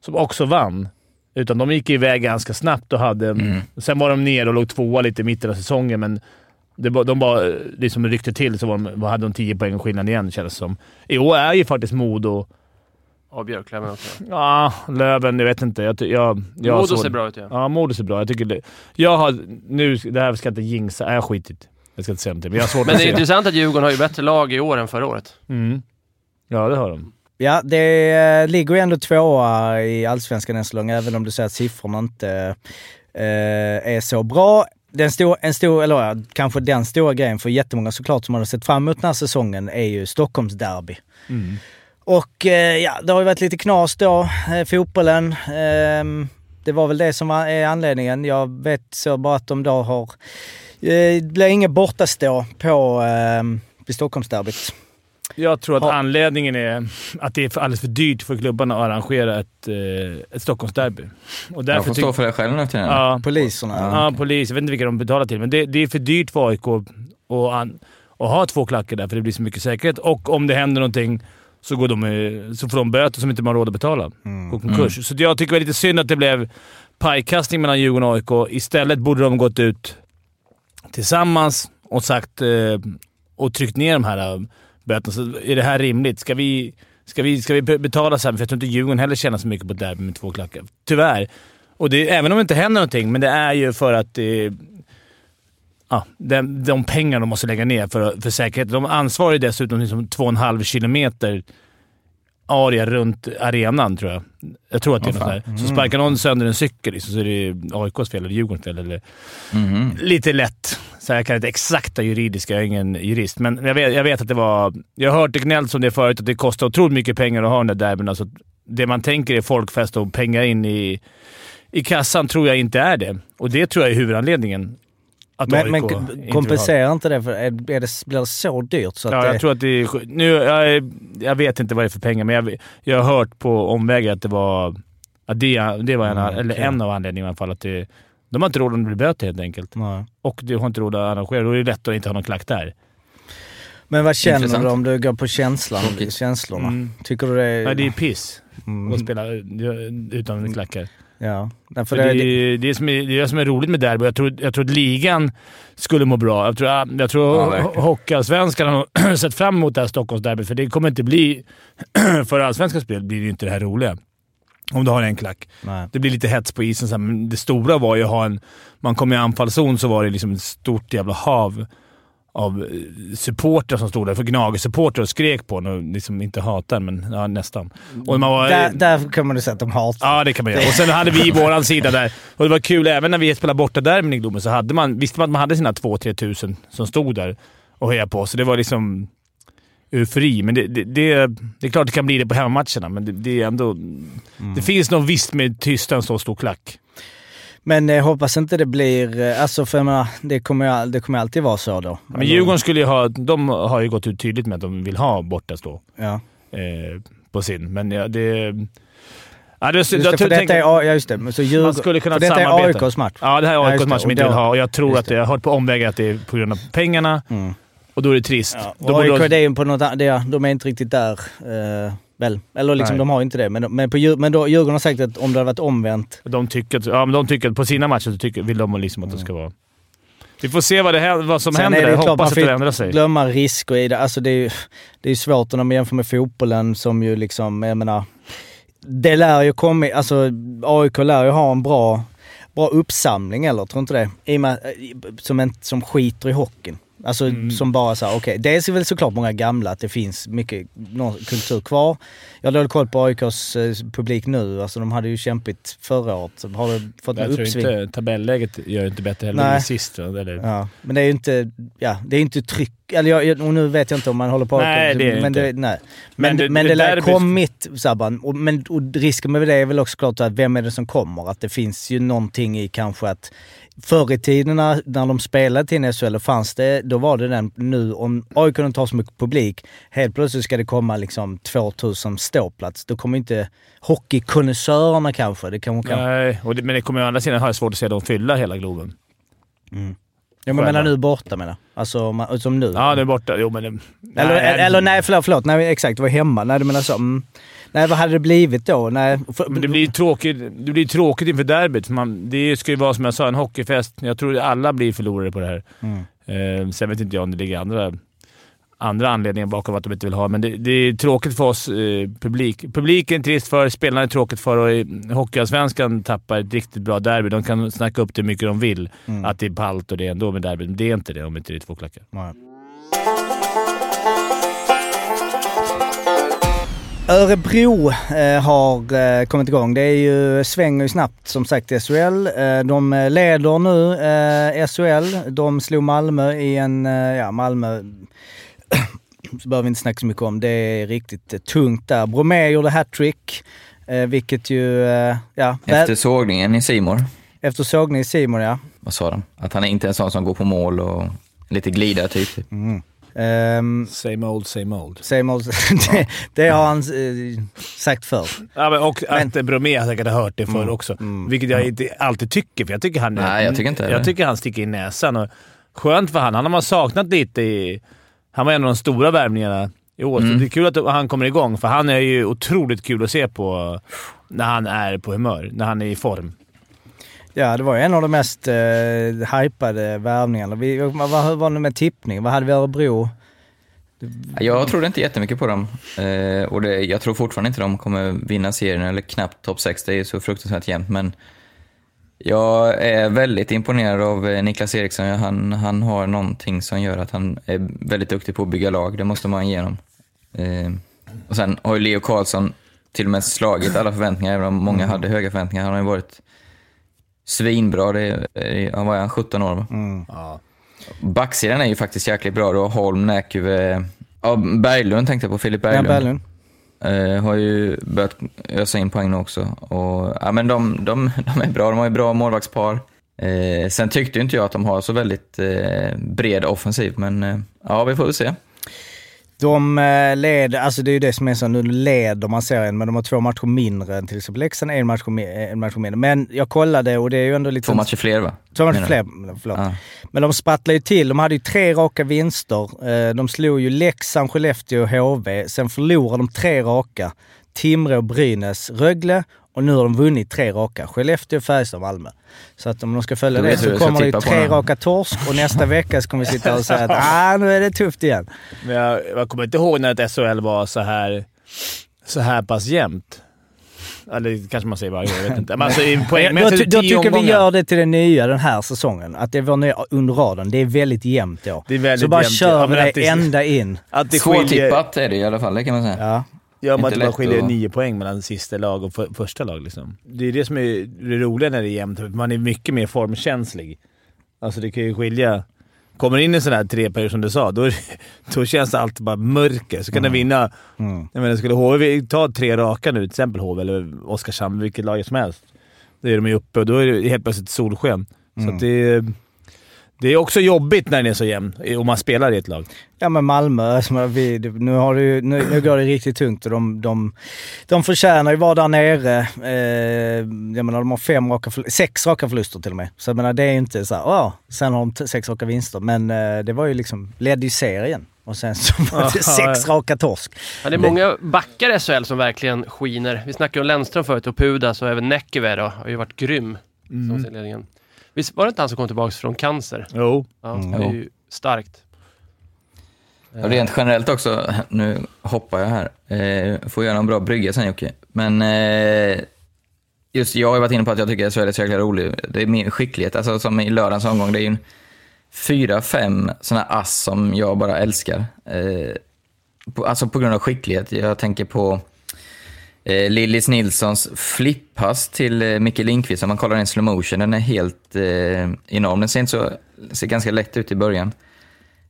som också vann. Utan de gick iväg ganska snabbt och hade... Mm. Sen var de ner och låg tvåa lite i mitten av säsongen, men det, de bara liksom ryckte till så var de, hade de 10 poäng skillnad igen, kändes det som. I år är ju faktiskt Modo... Och Björklöven också. Ja, Löven. Jag vet inte. Jag, jag, jag Modo såg- ser bra ut ja. Ja, Modo ser bra Jag tycker det. Jag har... Nu, det här ska jag inte jinxa. Har skitit. Jag ska inte säga någonting, men jag har svårt Men att det är se. intressant att Djurgården har ju bättre lag i år än förra året. Mm. Ja, det har de. Ja, det eh, ligger ju ändå tvåa i Allsvenskan än så länge, även om du säger att siffrorna inte eh, är så bra. Den stor, en stor, eller ja, kanske den stora grejen för jättemånga såklart som har sett fram emot den här säsongen är ju Stockholmsderby. Mm. Och eh, ja, det har ju varit lite knas då, eh, fotbollen. Ehm, det var väl det som var, är anledningen. Jag vet så bara att de då har... Eh, det blir inget bortastå på eh, vid Stockholmsderbyt. Jag tror att Ha- anledningen är att det är alldeles för dyrt för klubbarna att arrangera ett, eh, ett Stockholmsderby. Och Jag därför får tyck- stå för det själv nu till. Ja, Poliserna. ja, polis. Jag vet inte vilka de betalar till, men det, det är för dyrt för AIK att, ha två klackar där, för det blir så mycket säkerhet. Och om det händer någonting så, går de, så får de böter som inte man har råd att betala. Gå konkurs. Så jag tycker det var lite synd att det blev pajkastning mellan Djurgården och AIK. Istället borde de gått ut tillsammans och sagt eh, och tryckt ner de här eh, böterna. Så är det här rimligt? Ska vi, ska vi, ska vi betala så här? För jag tror inte Djurgården heller tjänar så mycket på ett derby med två klackar. Tyvärr. Och det, även om det inte händer någonting, men det är ju för att ja, de, de pengar de måste lägga ner för, för säkerheten. De ansvarar ju dessutom liksom två och en halv kilometer area runt arenan, tror jag. Jag tror att det är Åh, något där. Så sparkar någon sönder en cykel liksom, så är det AIKs fel eller Djurgårdens fel. Eller, Mhm. lite lätt. Så jag kan inte exakta juridiska, jag är ingen jurist, men jag vet, jag vet att det var... Jag har hört det gnällt om det förut, att det kostar otroligt mycket pengar att ha den där derbyn. Alltså, det man tänker är folkfest och pengar in i, i kassan tror jag inte är det. Och det tror jag är huvudanledningen. Att Men, AIK men det. kompenserar inte det? För är, är det, blir det så dyrt så att Ja, det... jag tror att det är... Nu, jag, jag vet inte vad det är för pengar, men jag, jag har hört på omvägar att det var... Att det, det var en, Mm, eller okej. en av anledningarna i alla fall. Att det, de har inte råd att bli böter helt enkelt. Nej. Och du har inte råd att arrangera. Då är det lätt att inte ha någon klack där. Men vad känner Intressant. du om du går på känslan, känslorna? Mm. Tycker du det är... Nej, det är piss Mm. att spela eh, utan klackar. Ja. Nej, det, det, är det, som är, det är det som är roligt med derby. Jag tror, jag tror att ligan skulle må bra. Jag tror, jag tror Ja. Hockeyallsvenskan har (clears throat) sett fram emot det här Stockholmsderbyt, för det kommer inte bli... (clears throat) för allsvenskans spel blir det ju inte det här roliga. Om du har en klack. nej. Det blir lite hets på isen, så här, men det stora var ju att ha en... Man kom i anfallszon så var det liksom ett stort jävla hav av eh, supportrar som stod där. För Gnager-supportrar och skrek på och liksom inte hatade men ja, nästan. Och man var, Där, där kan man ju säga att de hatar. Ja, det kan man göra. Och sen hade vi (laughs) våran sida där. Och det var kul, även när vi spelade borta där med Globen så hade man, visste man att man hade sina 2-3 tusen som stod där och hejade på. Så det var liksom eufori. Men det, det, det, det är klart det kan bli det på hemmamatcherna, men det, det är ändå... Det finns nog visst med tysta en så stor klack. Men jag hoppas inte det blir... eh, Alltså för jag menar, det kommer, det kommer alltid vara så då. Men Djurgården skulle ju ha... De har ju gått ut tydligt med att de vill ha borta stå Ja. eh, på sin. Men ja, det... Ja, det, Just jag det, för detta är, ja just det. Så Djurgården, Man skulle kunna för detta är samarbeta. AIKs match. Ja, det här är Ja, AIKs det. match som inte vill då- ha och jag tror att det, jag har hört på omvägar att det är på grund av pengarna Mm. och då är det trist. Ja, Då och AIK de- det är på något de är inte riktigt där. eh, väl? Eller liksom, Nej. de har inte det. Men, men, på, men då, Djurgården har sagt att om det hade varit omvänt. De tycker, att, ja, men de tycker att på sina matcher så tycker, vill de liksom att det ska vara... Vi får se vad, det, vad som Sen händer är det ju Hoppas att det ändrar sig. glömma risker i det. Alltså det är ju det är svårt om man jämför med fotbollen som ju liksom, jag menar, det lär ju komma, alltså AIK lär ju ha en bra, bra uppsamling eller, tror inte det? I med, som, en, som skiter i hockeyn. Alltså Mm. som bara så här, okej, dels är väl såklart många gamla, att det finns mycket kultur kvar. Jag har dålig koll på AIKs eh, publik nu, alltså de hade ju kämpigt förra året. Har du fått Jag tror uppsving? inte tabelläget gör inte bättre heller. Nej. Nej. Sist, eller, Ja, men det är ju inte, ja, det är inte tryck, eller jag, och nu vet jag inte om man håller på Nej, det är det men inte. det, nej. Men, Men det, det- men det, det lär kommit Sabban, och, men och risken med det är väl också klart att vem är det som kommer? Att det finns ju någonting i kanske att förr i tiden när, de spelade till SHL, då fanns det, då var det den nu, om AIK inte har så mycket publik, helt plötsligt ska det komma liksom 2000 ståplats. Då kommer inte hockeykonnässörerna kanske, det kanske kan... Nej, det, men det kommer å andra sidan ha svårt att se dem fylla hela Globen. Mm. Jag menar Själva. nu borta menar. Alltså man- som nu. Ja, nu borta. Jo, men... det- Eller, nej, eller nej, förlåt, förlåt. Nej, exakt. Det var hemma. Nej, du menar så. Mm. Nej, vad hade det blivit då? Nej, för, Men det blir ju tråkigt, det blir tråkigt inför derbyt. För man, det ska ju vara som jag sa, en hockeyfest. Jag tror alla blir förlorare på det här. Mm. Eh, sen vet inte jag om det ligger andra, andra anledningar bakom att de inte vill ha, men det, det är tråkigt för oss eh, publik. Publiken är trist för, spelarna är tråkigt för och Hockeyallsvenskan tappar ett riktigt bra derby. De kan snacka upp det hur mycket de vill. Mm. Att det är palt och det är ändå med derby. Men det är inte det om inte det är två klackar. Nej. Örebro eh, har eh, kommit igång. Det är ju, svänger ju snabbt som sagt i SHL. Eh, de leder nu eh, SHL. De slog Malmö i en, eh, ja Malmö (coughs) så behöver vi inte snacka så mycket om. Det är riktigt eh, tungt där. Bromé gjorde hattrick, eh, vilket ju, ja, Efter sågningen i Simor, efter sågning i Simon ja. vad sa de? Att han är inte en sån som går på mål och lite glida typ. Ehm, Same old, same old. same old, (laughs) det, det har han eh, sagt förr. Ja, men och Men- att Bromé har säkert hört det förr Mm, också. mm. Vilket jag inte alltid tycker, för jag tycker han... Nej, jag tycker inte Jag det. tycker han sticker i näsan. Och skönt för han. Han har man saknat lite i... Han var en av de stora värvningarna i år. Så Mm. det är kul att han kommer igång, för han är ju otroligt kul att se på när han är på humör. När han är i form. Ja, det var ju en av de mest eh, hypade värvningarna. Vi, vad, vad var det med tippning? Vad hade vi Örebro? Jag trodde inte jättemycket på dem. Eh, och det, jag tror fortfarande inte de kommer vinna serien, eller knappt topp 6. Det är så fruktansvärt jämnt. Men jag är väldigt imponerad av eh, Niklas Eriksson. Han, han har någonting som gör att han är väldigt duktig på att bygga lag. Det måste man ge honom. Eh, och sen har ju Leo Karlsson till och med slagit alla förväntningar, även om många hade höga förväntningar. Han har ju varit svinbra. Det, är- han var han 17 år va? Ja. Backsidan är ju faktiskt jäkligt bra. Du har Holm, Näkyve, ja, Berglund tänkte jag på, Filip Ja, Berglund. Berglund. Eh, har ju börjat ösa in poäng nu också. Och, ja, men de, de, de är bra, de har ju bra målvaktspar. Eh, sen tyckte ju inte jag att de har så väldigt eh, bred offensiv, men eh, ja, vi får väl se. De eh, leder, alltså det är ju det som är så, nu leder man serien men de har två matcher mindre än till exempel Leksand, en match, en match mindre. Men jag kollade och det är ju ändå lite... Två matcher fler va? Två matcher fler, förlåt. Ja. Men de sprattlade ju till. De hade ju tre raka vinster. Eh, De slog ju Leksand, Skellefteå och HV. Sen förlorade de tre raka. Timrå, Brynäs, Rögle och nu har de vunnit tre raka. Skellefteå, Färjestad och Malmö. Så att om de ska följa det så kommer det tre raka torsk och nästa (laughs) vecka så kommer vi sitta och säga att ah, nu är det tufft igen. Men jag, jag kommer inte ihåg när ett SHL var så här, så här pass jämnt. Eller kanske man säger varje år, jag vet inte. Men alltså, i (laughs) Då, poängmässigt ty- då tycker vi omgångar. gör det till det nya den här säsongen. Att det var nya under raden. Det är väldigt jämnt då. Det är väldigt så bara jämnt, kör ja, vi men det, ända in. Att det skiljer... Svårtippat är det i alla fall, det kan man säga. Ja. Ja, men att Inte det bara lätt skiljer att- nio poäng mellan sista lag och för, första lag. Liksom. Det är det som är det roliga när det är jämnt. Man är mycket mer formkänslig. Alltså det kan ju skilja... Kommer in en sån här treperiod som du sa, då, (laughs) då känns det alltid bara mörker. Så kan den vinna... Mm. Jag menar, skulle HV ta tre raka nu, till exempel HV eller Oskarshamn, vilket lag som helst. Då är de ju uppe och då är det helt plötsligt solsken. Så att det, är- det är också jobbigt när den är så jämn, om man spelar i ett lag. Ja men Malmö, alltså, vi, nu, har det nu, nu går det riktigt tungt och de, de, de förtjänar ju vara där nere. Eh, jag menar de har fem raka, förl- sex raka förluster till och med. Så jag menar det är ju inte så här, "Åh, sen har de sex raka vinster. Men eh, det var ju liksom, ledde ju serien. Och sen så var det sex raka torsk. Ja, det är många backar i SHL som verkligen skiner. Vi snackade om Lennström förut och Pudas och även Näkyve då, har ju varit grym som serieledningen. Visst var det inte han som kom tillbaka från cancer? Jo. Ja, Mm. det är ju starkt. Och rent generellt också, nu hoppar jag här, eh, får göra en bra brygga sen Jocke. Men eh, just jag har varit inne på att jag tycker att SHL är så jäkla rolig. Det är min skicklighet, alltså som i lördagens omgång, det är ju fyra, fem sådana ass som jag bara älskar. Eh, på, alltså på grund av skicklighet. Jag tänker på eh, Lillis Nilssons flippass till eh, Micke Lindqvist. Om man kollar den i slow motion, den är helt eh, enorm. Den ser, inte så, ser ganska lätt ut i början.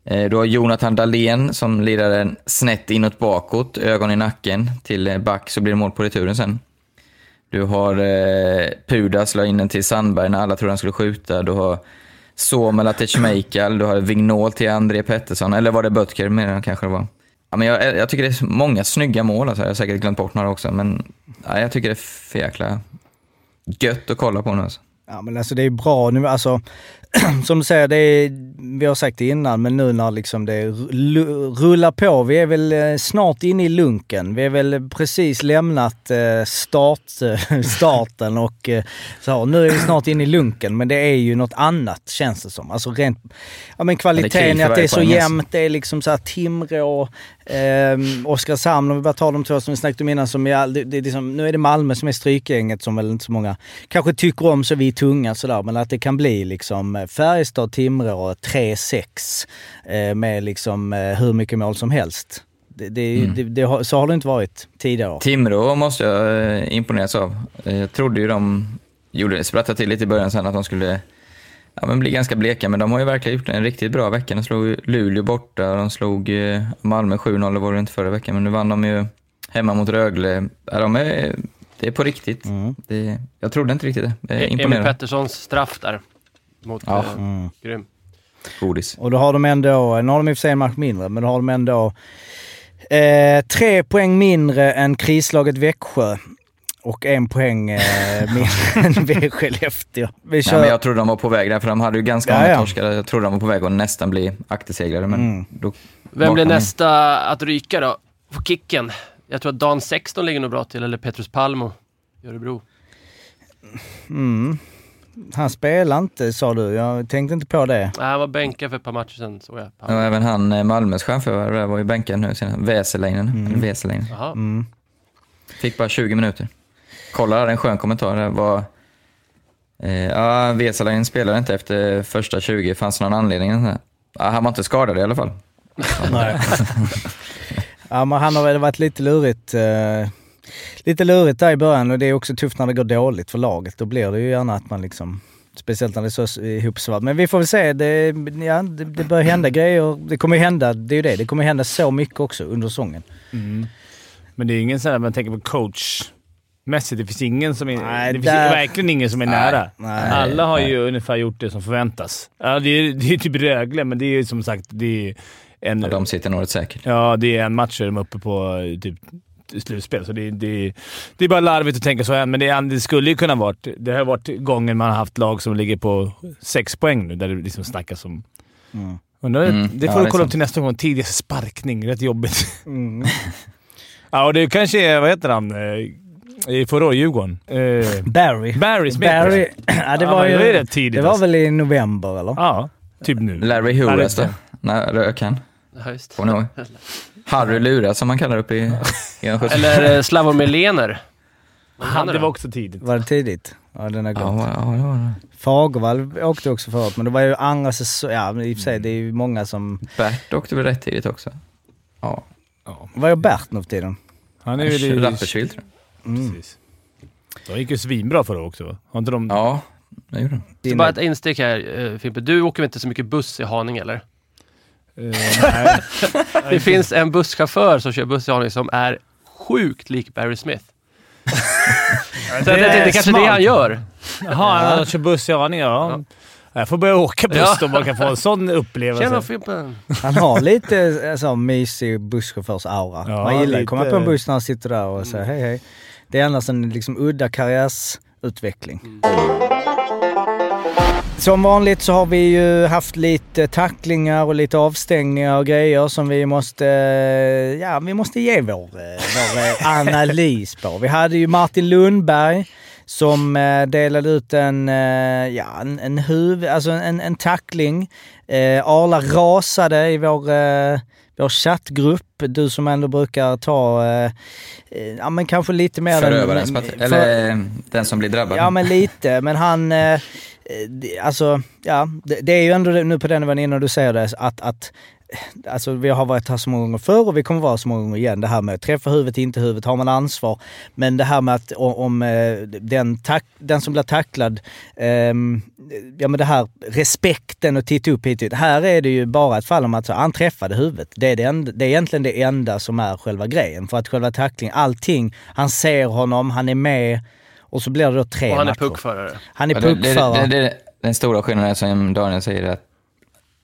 Eh, Du har Jonathan Dahlén som lirar den snett inåt bakåt, ögon i nacken till eh, back så blir det mål på returen sen. Du har eh, Pudas la in den till Sandberg när alla trodde han skulle skjuta. Du har Somela till Schmeichel, du har Vignol till André Pettersson, eller var det Böttger mer kanske det var. Ja, men jag, jag tycker det är många snygga mål, alltså. jag har säkert glömt bort några också, men ja, jag tycker det är för jäkla gött att kolla på nu. Alltså. Ja men alltså det är bra nu, alltså (clears throat) som du säger, det är, vi har sagt det innan, men nu när liksom det ru- rullar på. Vi är väl eh, snart inne i lunken. Vi är väl precis lämnat eh, start, (laughs) starten och eh, så. Nu är vi snart inne i lunken, men det är ju något annat känns det som. Alltså rent, ja men kvaliteten i för att det är så poäng, alltså. jämnt. Det är liksom så här Timrå, eh, Oskarshamn, om vi bara tar de två som vi snackade om innan. Som jag, det, det är liksom, nu är det Malmö som är strykgänget som väl inte så många kanske tycker om så vi är tunga sådär. Men att det kan bli liksom Färjestad, Timrå 3-6 eh, med liksom eh, hur mycket mål som helst. Det, det, Mm. det, så har det inte varit tidigare. Timrå måste jag eh, imponeras av. Eh, Jag trodde ju de gjorde, sprattade till lite i början sen att de skulle ja, men bli ganska bleka, men de har ju verkligen gjort en riktigt bra vecka. De slog Luleå borta, de slog eh, Malmö 7-0, det var det inte förra veckan, men nu vann de ju hemma mot Rögle. Ja, de är, det är på riktigt. Mm. Det, jag trodde inte riktigt det. Är E- Emil. Petterssons straff där. Mot Ja. eh, Mm. grym. Godis. Och då har de ändå, nu har de i och för sig en match mindre, men då har de ändå eh, tre poäng mindre än krislaget Växjö. Och en poäng eh, mindre (laughs) än Skellefteå. Vi Nej, kör... men jag trodde de var på väg där, för de hade ju ganska Ja, många ja. torskar. Jag trodde de var på väg att nästan bli aktersegrare, men Mm. då Vem blir nästa att ryka då? På kicken? Jag tror att Dan 16 ligger nog bra till, eller Petrus Palmo i Örebro. Mm. Han spelar inte sa du, jag tänkte inte på det. Nej, han var bänkad för ett par matcher sedan såg jag. Ja, Palmo. även han, eh, Malmös stjärnförare, var ju bänkad nu senast. Väserleinen. Jaha. Mm. Fick bara 20 minuter. Kolla här, en skön kommentar. Det var, eh, ja, Vesalainen spelade inte efter första 20. Fanns det någon anledning? Ja, han var inte skadad i alla fall. (laughs) Nej. ja, men han har väl varit lite lurigt. Eh, lite lurigt där i början och det är också tufft när det går dåligt för laget. Då blir det ju gärna att man liksom Speciellt när det är så ihopsvart. Men vi får väl se. Det, ja, det, det börjar hända grejer. Det kommer ju hända, det är ju det, det kommer hända så mycket också under säsongen. Mm. Men det är ingen sån här, man tänker på coachmässigt, det finns ingen som är... Nej, det finns där- verkligen ingen som är nära. nej, Alla har nej. ju ungefär gjort det som förväntas. Ja, det, är, det är typ Rögle, men det är ju som sagt det är en, Ja, de sitter nog rätt säkert. ja, det är en match där de är uppe på typ slutspel. Så det, det, det är bara larvigt att tänka så än, men det, det skulle ju kunna varit... Det har varit gången man har haft lag som ligger på sex poäng nu, där det liksom snackas om... Mm. Undrar, Mm, det ja, får det du kolla upp till nästa gång. Tidigaste sparkning. Rätt jobbigt. Mm. (laughs) Ja, och det kanske är, vad heter han, eh, förra året, Djurgården? Eh, Barry. Barry Smith. Barry. (clears throat) Ja, det Ja, var men ju... det är tidigt, Det var alltså. väl i november eller? Ja, typ nu. Larry Ja, Horace det- då? Nej, rök han. Ja, just. Ihåg? Harry Lura som man kallar uppe i i. Eller eh, Slavomir Lener. Han, det var också tidigt. Var det tidigt? Ja, den har Ja, gått. ja, det var det. Fagervall åkte också förut, men det var ju andra säsongen. Ja, i och för sig, det är ju många som... Bert åkte väl rätt tidigt också? Ja. Vad gör Bert nu för tiden? Han är ju... Rapperswil tror jag. Mm. Precis. De gick ju svinbra förra också va? Har inte de... Ja, det gjorde de. Så bara ett instick här eh, Fimpe. Du åker väl inte så mycket buss i Haninge eller? Eh, nej. (laughs) Det finns en busschaufför som kör buss i Haninge som är sjukt lik Barry Smith. (laughs) Så det, det, det, är kanske är det han gör. Jaha, han kör buss i Haninge. Ja. Jag får börja åka buss Ja. då man kan få en sån upplevelse. Tjena Fimpen! Han har lite alltså, mysig busschaufförs-aura. Ja, Man gillar att komma på en buss när han sitter där och säger hej hej. Det är annars en liksom udda karriärsutveckling. Som vanligt så har vi ju haft lite tacklingar och lite avstängningar och grejer som vi måste, ja, vi måste ge vår, eh, vår eh, (laughs) analys på. Vi hade ju Martin Lundberg som eh, delade ut en, eh, ja, en, en, huv, alltså en, en tackling. Eh, Arla rasade i vår, eh, vår chattgrupp. Du som ändå brukar ta, eh, eh, ja men kanske lite mer... Förövarens parti. för- Eller eh, den som blir drabbad. Ja men lite, men han... Eh, det- alltså, ja, det, det är ju ändå nu på den nivån innan du säger det, att, att Alltså vi har varit här så många gånger förr och vi kommer vara så många gånger igen. Det här med träffa huvudet, inte huvudet, har man ansvar. Men det här med att om, om eh, den, tack, den som blir tacklad, ehm, ja men det här respekten och titta upp hit. Här är det ju bara ett fall om att så, han träffade huvudet. Det är, det, enda, det är egentligen det enda som är själva grejen. För att själva tacklingen, allting, han ser honom, han är med och så blir det då tre Och han är matcher. puckförare. Han är puckförare. den stora skillnaden är som Daniel säger att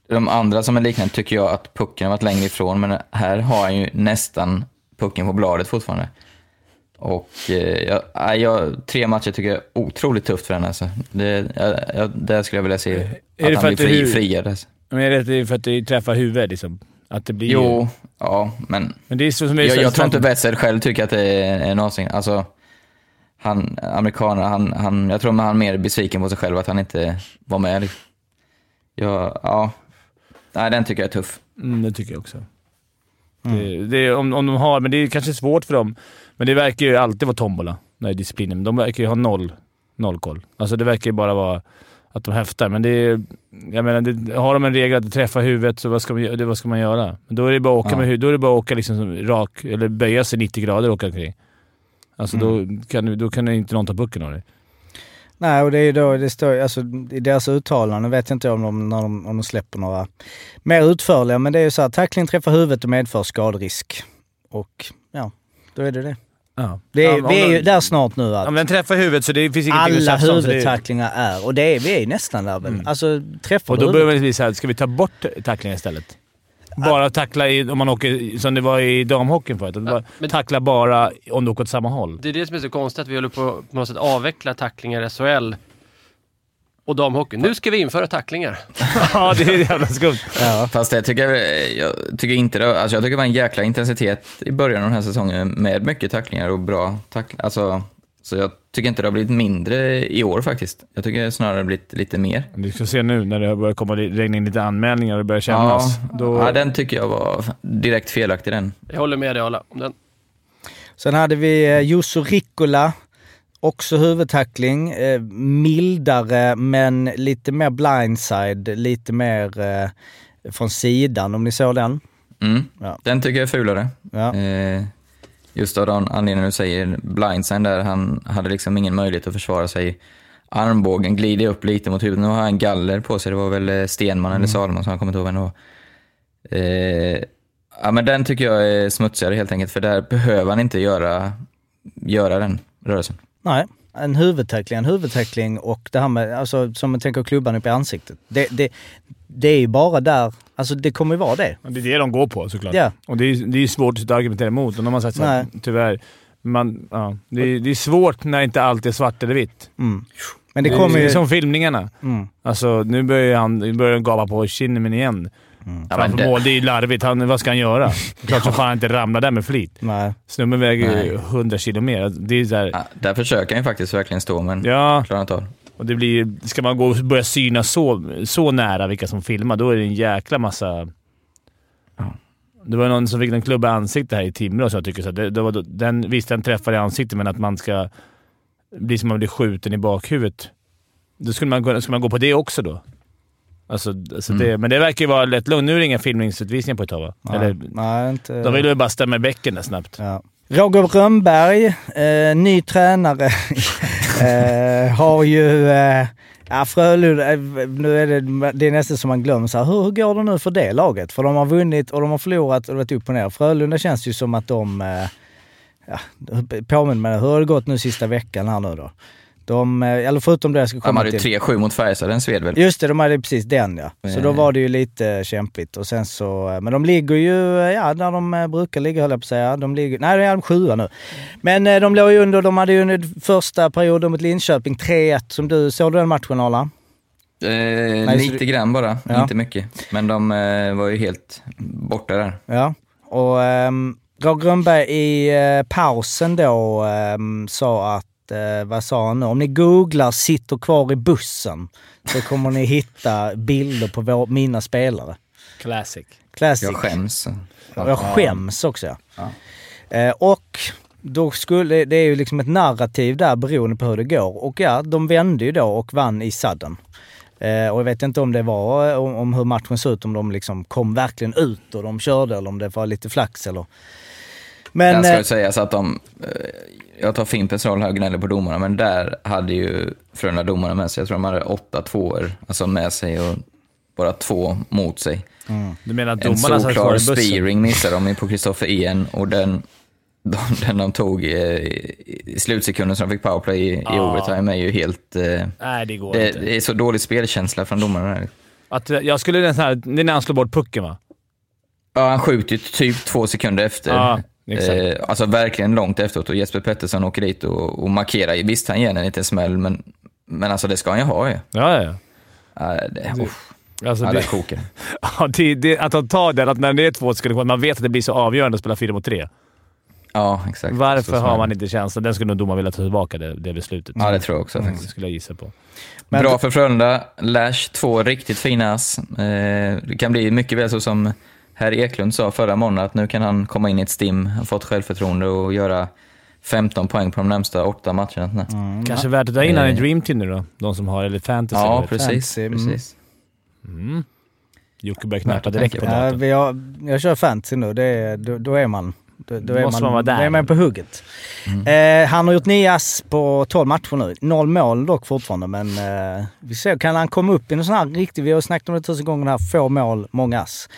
de andra som är liknande tycker jag att pucken har varit längre ifrån, men här har han ju nästan pucken på bladet fortfarande. Och eh, jag, jag, tre matcher tycker jag är otroligt tufft för henne. Alltså. Det, jag, jag, där skulle jag vilja se det att han blir fri, friad. Alltså. Men är det för att det träffar huvudet liksom? Att det blir... Jo, ja, men Men det är så som är jag, så- jag tror inte Wetzel själv tycker att det är en avstängning. Alltså, han, amerikaner, han, han, jag tror att han är mer besviken på sig själv att han inte var med. liksom. Ja, ja. Nej, den tycker jag är tuff. Mm, det tycker jag också. Det, det, är- om, om de har, men det är kanske svårt för dem. Men det verkar ju alltid vara tombola, den här disciplinen. De verkar ju ha noll, noll koll. Alltså det verkar ju bara vara att de häftar. Men det är, jag menar, det, har de en regel att träffa huvudet, så vad ska man, det, vad ska man göra? Men då är det bara att åka, Ja. med, då är det bara att åka liksom som rak, eller böja sig 90 grader och åka omkring. Alltså då, kan, du- då kan inte någon ta pucken av dig. Nej, och det är då, det står alltså i deras uttalanden, vet jag inte om de, när de, om de släpper några mer utförliga, men det är ju så här, tackling träffar huvudet och medför skaderisk. Och ja, då är det det. Ja. det är, Ja, om vi är ju där snart nu att men den träffar huvudet så det finns ingenting att alla om. det- huvudtacklingar är, och det är, vi är nästan där väl. Alltså träffar Och då man bli såhär, ska vi ta bort tacklingen istället? Bara tackla i, om man åker, som det var i damhockeyn förut. att bara men- Tackla bara om du åker åt samma håll. Det är det som är så konstigt, att vi håller på att på något sätt avveckla tacklingar i SHL och damhockey. Nu ska vi införa tacklingar. (laughs) ja, det är jävla skumt. Ja. Fast jag tycker, jag tycker inte det, alltså jag tycker det var en jäkla intensitet i början av den här säsongen med mycket tacklingar och bra tacklingar. Alltså, så jag tycker inte det har blivit mindre i år faktiskt. Jag tycker snarare det har blivit lite mer. Du ska se nu när det börjar komma regna in lite anmälningar och det börjar kännas. Ja, Då, ja, den tycker jag var direkt felaktig den. Jag håller med dig Arla om den. Sen hade vi eh, Jusso Rikkola, också huvudtackling. Eh, mildare men lite mer blindside, lite mer eh, från sidan om ni såg den. Mm. Ja. Den tycker jag är fulare. Ja. Eh, just av den anledningen du säger, blindside där, han hade liksom ingen möjlighet att försvara sig. Armbågen glider upp lite mot huvudet. Nu har han galler på sig, det var väl eh, Stenman eller Salomon som jag kommer inte ihåg vem det var. Eh, ja, men den tycker jag är smutsigare helt enkelt, för där behöver han inte göra, göra den rörelsen. Nej, en huvudtackling, en huvudtackling och det här med, alltså som man tänker klubban upp i ansiktet. Det, det, det är ju bara där, alltså det kommer ju vara det. det är det de går på såklart. Ja. Och det är, det är svårt att argumentera emot. Och de har sagt såhär, tyvärr. Man, ja, det, är, det är svårt när inte allt är svart eller vitt. Mm. Men det Det kommer är ju... som filmningarna. Mm. Alltså, nu börjar han nu börjar han gapa på Kinnaman igen. Ja, Framför det- mål. Det är ju larvigt. Han, vad ska han göra? Klart som fan han inte ramlar där med flit. Nej. Snubben väger ju Nej. 100 kilo mer. Det är så här, Ja, där försöker han ju faktiskt verkligen stå, men ja, klarar inte av det. Och det blir... Ska man gå och börja syna så, så nära vilka som filmar, då är det en jäkla massa... Det var någon som fick en klubba i ansiktet här i Timrå, så jag tycker så. Det, det var, den, visst, den träffar i ansiktet, men att man ska bli som att man blir skjuten i bakhuvudet. Då skulle man, ska man gå på det också då? Alltså, alltså Mm. det, men det verkar ju vara lätt lugnt. Nu är det inga filmningsutvisningar på ett tag va? Eller, Nej, inte... de vill ju bara stämma i bäcken där snabbt. Ja. Roger Rönnberg, eh, ny tränare, (laughs) eh, har ju... Eh, ja, Frölunda, eh, nu är det, det är nästan som man glömmer så här, hur, hur går det nu för det laget? För de har vunnit och de har förlorat och varit upp och ner. Frölunda känns ju som att de... Eh, ja, påminner mig, hur har det gått nu sista veckan här nu då? De, eh, eller förutom det jag ska De komma hade ju till. 3-7 mot Färjestad, den sved väl? Just det, de hade precis den ja. Så då Eh. var det ju lite kämpigt. Och sen så, men de ligger ju, eh, ja där de eh, brukar ligga höll jag på att säga. De ligger, nej det är sjua nu. Men eh, de låg ju under, de hade ju under första perioden mot Linköping 3-1 som du, såg du den matchen Arla? Eh, så lite det- grann bara, Ja. inte mycket. Men de eh, var ju helt borta där. Ja. Och Roger Rönnberg i eh, pausen då ehm, sa att, eh, vad sa han nu? Om ni googlar “sitter kvar i bussen” så kommer ni hitta bilder på vår, mina spelare. Classic. Classic. Jag skäms. Jag skäms också ja. Eh, och då skulle, det är ju liksom ett narrativ där beroende på hur det går. Och ja, de vände ju då och vann i sadden. Eh, och jag vet inte om det var, om, om hur matchen såg ut, om de liksom kom verkligen ut och de körde eller om det var lite flax eller... Men... Men, ska eh, sägas att de, eh, jag tar Fimpens roll här och gnäller på domarna, men där hade ju Frölunda domarna med sig, jag tror de hade åtta tvåor alltså med sig och bara två mot sig. Du menar att En domarna satt kvar i solklar bussen? spearing missade de på Kristoffer En och den, (laughs) de, den de tog i i slutsekunden som de fick powerplay i, i overtime är ju helt... Eh, Nej, det går det, inte. det är så dålig spelkänsla från domarna där. Att, jag skulle nästan... här- Det är när han slår bort pucken va? Ja, han skjuter ju typ två sekunder efter. Ja. Eh, alltså verkligen långt efteråt och Jesper Pettersson åker dit och, och markerar. Visst, han ger en liten smäll, men, men alltså det ska han ju ha ju. Ja, ja. Ja, det, uff, Alltså, ja, det, kokar. (laughs) ja, det, det, att de tar den, att när det är två sekunder kvar, man vet att det blir så avgörande att spela fyra mot tre. Ja, exakt. Varför Så har man inte känslan? Den skulle nog domaren vilja ta tillbaka, det, det beslutet. Ja, det tror jag också Mm. Det skulle jag gissa på. Men- Bra för Frölunda. Lash, två riktigt fina ass. Eh, det kan bli mycket väl så som herr Eklund sa förra månaden, att nu kan han komma in i ett stim, har fått självförtroende och göra 15 poäng på de närmsta åtta matcherna. Kanske värt att ta in han i. Dream Team nu då? De som har, eller Fantasy. Ja, eller- precis. Fantasy, mm. precis. Mm. Jocke börjar knappa att direkt på. Ja, datorn. vi har, jag kör fantasy nu, det är, då, då är man... Då, då är Måste man, man vara där. Då är man på hugget. Eh, han har gjort nio ass på 12 matcher nu. Noll mål dock fortfarande, men eh, vi ser. Kan han komma upp i en sån här riktig... Vi har snackat om det tusen gånger här. Få mål, många ass.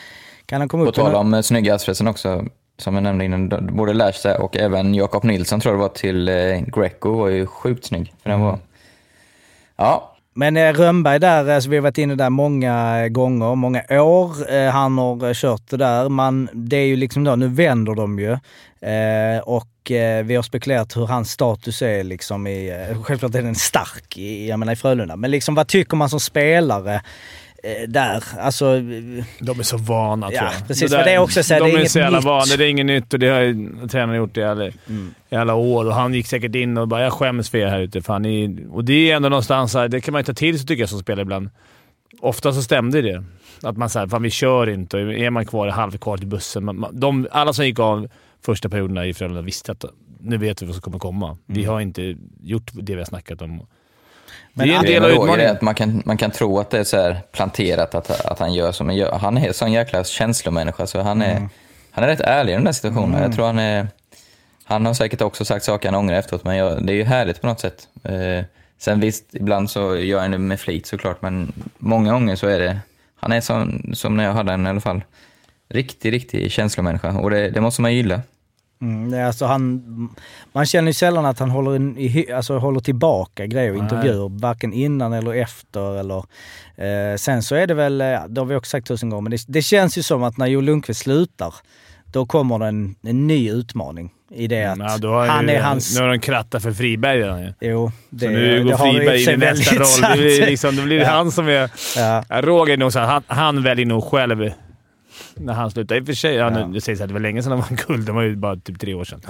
Kan han komma På upp tal om eh, snygga ass också, som jag nämnde innan, både Lash där och även Jakob Nilsson tror jag det var till eh, Greco var ju sjukt snygg. För den var... Ja, Men eh, Rönnberg där, alltså vi har varit inne där många gånger, många år. Han har kört det där. Man, det är ju liksom då, nu vänder de ju. Och vi har spekulerat hur hans status är liksom i, självklart är den stark i, jag menar i Frölunda. Men liksom vad tycker man som spelare där? Alltså, eh, De är så vana tror Ja, jag. precis. där- Men det är också så här, de det är är inget så jävla nytt. vana. Det är inget nytt och det har ju tränaren gjort i alla, Mm. i alla år. Och han gick säkert in och bara “jag skäms för er här ute”. Fan, ni, och det är ändå någonstans här, det kan man ju ta till sig tycker jag som spelare ibland. Ofta så stämde det. Att man säger “fan vi kör inte” och är man kvar halv kvar till bussen. Man, de, alla som gick av första perioderna i Frölunda visste att nu vet vi vad som kommer komma. Vi har inte gjort det vi har snackat om. Men det är en del av utmaningen. att man kan, man kan tro att det är så här planterat att, att han gör som han gör. Han är en sån jäkla känslomänniska, så han är, han är rätt ärlig i den där situationen. Jag tror han är... Han har säkert också sagt saker han ångrar efteråt, men jag, det är ju härligt på något sätt. Eh, sen visst, ibland så gör han det med flit såklart, men många gånger så är det... Han är som, som när jag hade en i alla fall. Riktig, riktig känslomänniska och det, det måste man gilla. Mm, det alltså han, man känner ju sällan att han håller, in, alltså håller tillbaka grejer och intervjuer, varken innan eller efter. Eller, eh, sen så är det väl, eh, det har vi också sagt tusen gånger, men det, det känns ju som att när Joel Lundqvist slutar, då kommer det en, en ny utmaning i det att Ja, då har han ju, är hans... Nu har de krattat för Friberg redan ju. Jo, det, Så nu det går för Friberg in i nästa roll. Det blir, sant. liksom, det blir Ja. han som är... Ja. Ja, Roger är nog så han, han väljer nog själv när han slutar. I och för sig, han, säger så här, det var länge sedan han vann guld. Det var ju bara typ tre år sedan.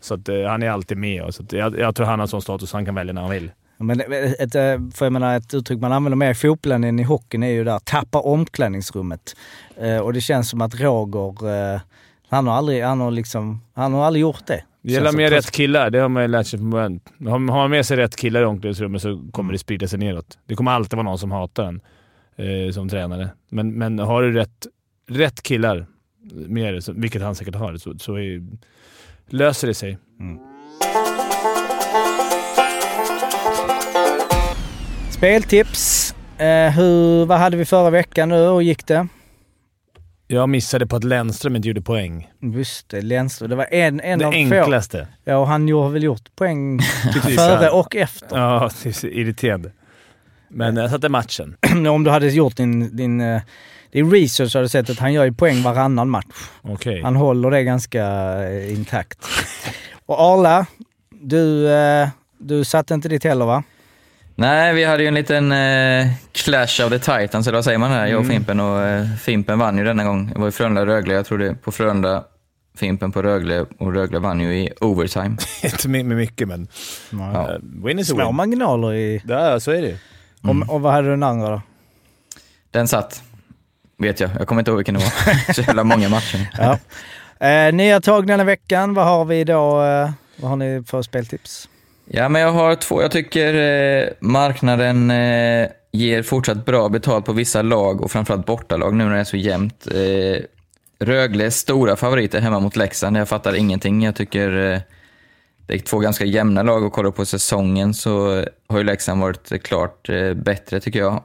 Så att, eh, han är alltid med. och Så att, jag, jag tror han har sån status han kan välja när han vill. Men ett, för jag menar, ett uttryck man använder mer i fotbollen än i hockeyn är ju där, tappa omklädningsrummet. Eh, och det känns som att Roger, eh, han har aldrig, han har liksom, han har aldrig gjort det. Det gäller med rätt killar. Det har man ju lärt sig från början. Har har man med sig rätt killar i omklädningsrummet så kommer det sprida sig neråt. Det kommer alltid vara någon som hatar en eh, som tränare. Men, men har du rätt, rätt killar med så- vilket han säkert har, så, så är, löser det sig. Speltips. Eh, hur, vad hade vi förra veckan nu? Hur gick det? Jag missade på att Lennström inte gjorde poäng. Just det, Lennström. Det var en, en det av få. enklaste. Ja, och han har väl gjort poäng (laughs) typ före och efter. Ja, det är irriterande. Men jag satte matchen. (clears throat) Om du hade gjort din, din, eh, din research så hade du sett att han gör ju poäng varannan match. Okej. Han håller det ganska eh, intakt. (laughs) Och Arla, du, eh, du satte inte ditt heller va? Nej, vi hade ju en liten eh, clash of the titans, eller vad säger man här? Jag och Fimpen och eh, Fimpen vann ju denna gång. Det var ju Frölunda-Rögle, jag tror det på Frölunda, Fimpen på Rögle och Rögle vann ju i overtime. (laughs) Inte med, mycket, men Ja. uh, win is a Små win. marginaler i... Ja, så är det Och, och vad hade du den andra då? Den satt, vet jag. Jag kommer inte ihåg vilken det var. (laughs) Så jävla många matcher. Ja. Eh, nya tag denna veckan. Vad har vi då? Eh, vad har ni för speltips? Ja, men jag har två. Jag tycker eh, marknaden eh, ger fortsatt bra betalt på vissa lag och framförallt bortalag nu när det är så jämnt. Eh, Rögle är stora favoriter hemma mot Leksand. Jag fattar ingenting. Jag tycker eh, det är två ganska jämna lag och kollar på säsongen så har ju Leksand varit klart eh, bättre tycker jag.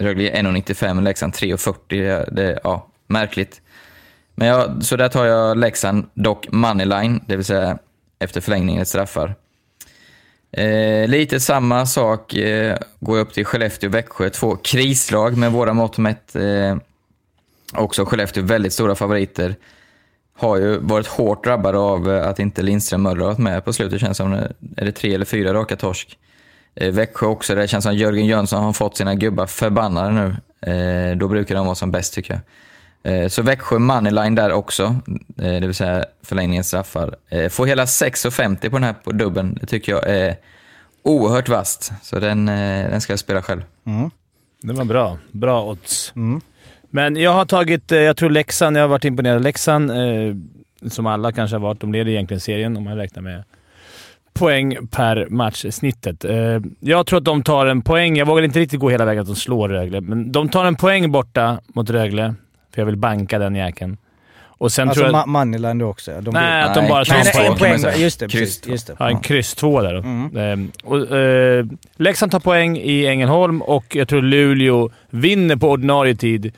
Rögle 1,95 Leksand 3,40. Det, är ja, märkligt. Men jag, så där tar jag Leksand, dock moneyline, det vill säga efter förlängningen straffar. Eh, lite samma sak eh, går jag upp till Skellefteå, Växjö. två krislag med våra mått mätt. Eh, också Skellefteå väldigt stora favoriter. har ju varit hårt drabbade av eh, att inte Lindström Möller har varit med på slutet. känns som, är det tre eller fyra raka torsk? Eh, Växjö också, det känns som Jörgen Jönsson har fått sina gubbar förbannade nu. Eh, då brukar de vara som bäst tycker jag. Eh, så Växjö moneyline där också, det vill säga förlängningens straffar. Får hela 6,50 på den här på dubben. Det tycker jag är oerhört vasst. Så den, den ska jag spela själv. Det var bra. Bra odds. Men jag har tagit, jag tror Leksand, jag har varit imponerad av Leksand. Som alla kanske har varit. De leder egentligen serien om man räknar med poäng per match, snittet. Eh, jag tror att de tar en poäng. Jag vågar inte riktigt gå hela vägen att de slår Rögle, men de tar en poäng borta mot Rögle. För jag vill banka den jäkeln. Och sen Alltså tror jag... Ma- Moneyline då också? De Nej, att de bara tar Nej, en poäng. poäng. Just det, Kryss. Just det. Ja, en kryss två där. då. Mm. Ehm, och, eh, Leksand tar poäng i Ängelholm och jag tror Luleå vinner på ordinarie tid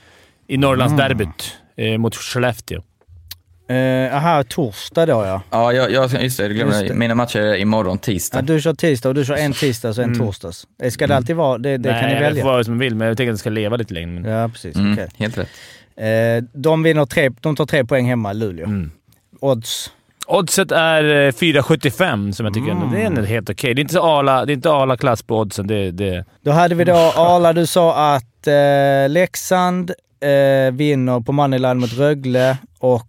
i Norrlandsderbyt eh, mot Skellefteå. Aha, torsdag då ja. Ja, jag, jag, just det, jag glömde. Just det. Mina matcher är imorgon, tisdag. ja. Du kör tisdag och du kör en tisdag och en Mm. torsdags. Eh, Ska det alltid vara? Det, det Nej, kan ni det välja. får vara som man vill, men jag tänker att det ska leva lite längre. Men... Ja, precis. Mm, okej. Helt rätt. Eh, de, vinner tre, de tar tre poäng hemma, Luleå. Mm. Odds? Oddset är eh, 4,75 som jag tycker ändå, det är ändå helt okej. Det är inte Arla- det är inte Arla-klass på oddsen. Det, det, Då hade vi då Arla, du sa att eh, Leksand eh, vinner på Moneyline mot Rögle och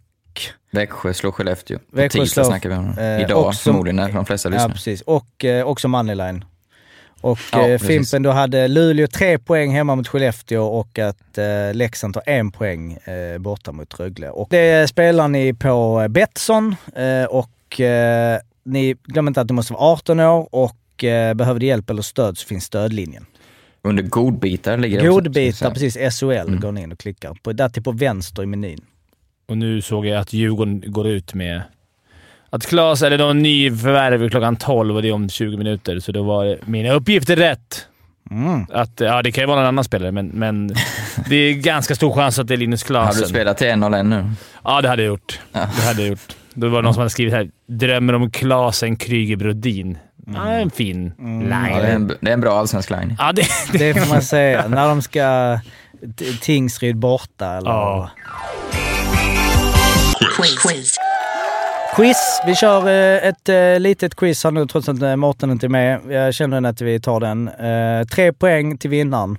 Växjö slår Skellefteå. På tisdag slår- snackar vi om. eh, Idag också- förmodligen när de flesta Ja, lyssnar. precis. Och eh, också Moneyline. Och Ja, eh. Fimpen, då hade Luleå tre poäng hemma mot Skellefteå och att eh, Leksand tar en poäng eh, borta mot Rögle. Och det spelar ni på Betsson eh, och eh, ni glöm inte att du måste vara 18 år och eh, behöver du hjälp eller stöd så finns stödlinjen. Under godbitar ligger det Godbitar, precis, SOL Mm. går ni in och klickar. På, där till på vänster i menyn. Och nu såg jag att Djurgården går ut med att Klas, eller de ny förvärv klockan 12 och det är om 20 minuter, så då var mina uppgifter rätt. Mm. Att, ja, det kan ju vara någon annan spelare, men, men det är ganska stor chans att det är Linus Har du Klasen. spelat till 1-0 nu? Ja, det hade jag gjort. Ja. Det hade jag gjort. Då var det någon som hade skrivit här “Drömmer om Klasen Kryger Brodin”. Ja, en fin line. Ja, det, är en, det är en bra allsvensk line. Ja, det, Det får man säga. När de ska... Tingsryd borta eller... Ja. Quiz. Quiz. Vi kör eh, ett eh, litet quiz här nu trots att eh, Mårten inte är med. Jag känner att vi tar den. Tre poäng till vinnaren.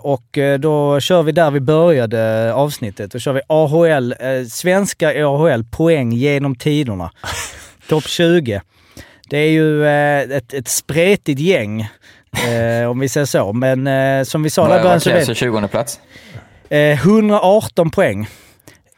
Och då kör vi där vi började avsnittet. Då kör vi AHL, svenska AHL, poäng genom tiderna. (laughs) Topp 20. Det är ju ett, ett spretigt gäng, om vi säger så. Men som vi sa där i Vad början vad så krävs vet för 20 plats? Eh, 118 poäng.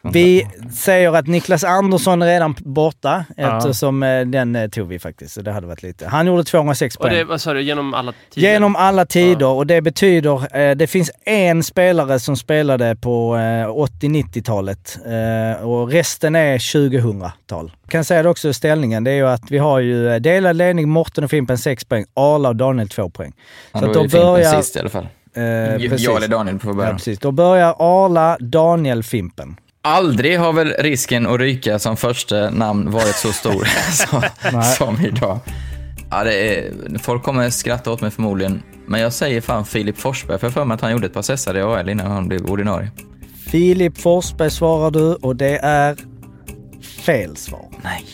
Vi säger att Niklas Andersson är redan borta Ja. eftersom eh, den eh, tog vi faktiskt. Så det hade varit lite. Han gjorde 206 Och det, poäng. vad sa du, genom alla tider? Genom alla tider Ja. och det betyder, eh, det finns en spelare som spelade på eh, 80-90-talet eh, och resten är 2000-tal. Kan säga det också ställningen, det är ju att vi har ju eh, delad ledning, Morten och Fimpen 6 poäng, Arla och Daniel 2 poäng. Ja, Så då att då börjar- sist i alla fall. Eh, Jag precis. eller Daniel får Ja, börja. precis. Då börjar Arla, Daniel, Fimpen. Aldrig har väl risken att ryka som första namn varit så stor (laughs) (laughs) som, som idag. Ja, det är, folk kommer skratta åt mig förmodligen, men jag säger fan Filip Forsberg, för jag för mig att han gjorde ett par sessar i AL innan han blev ordinarie. Filip Forsberg svarar du och det är fel svar. Nej.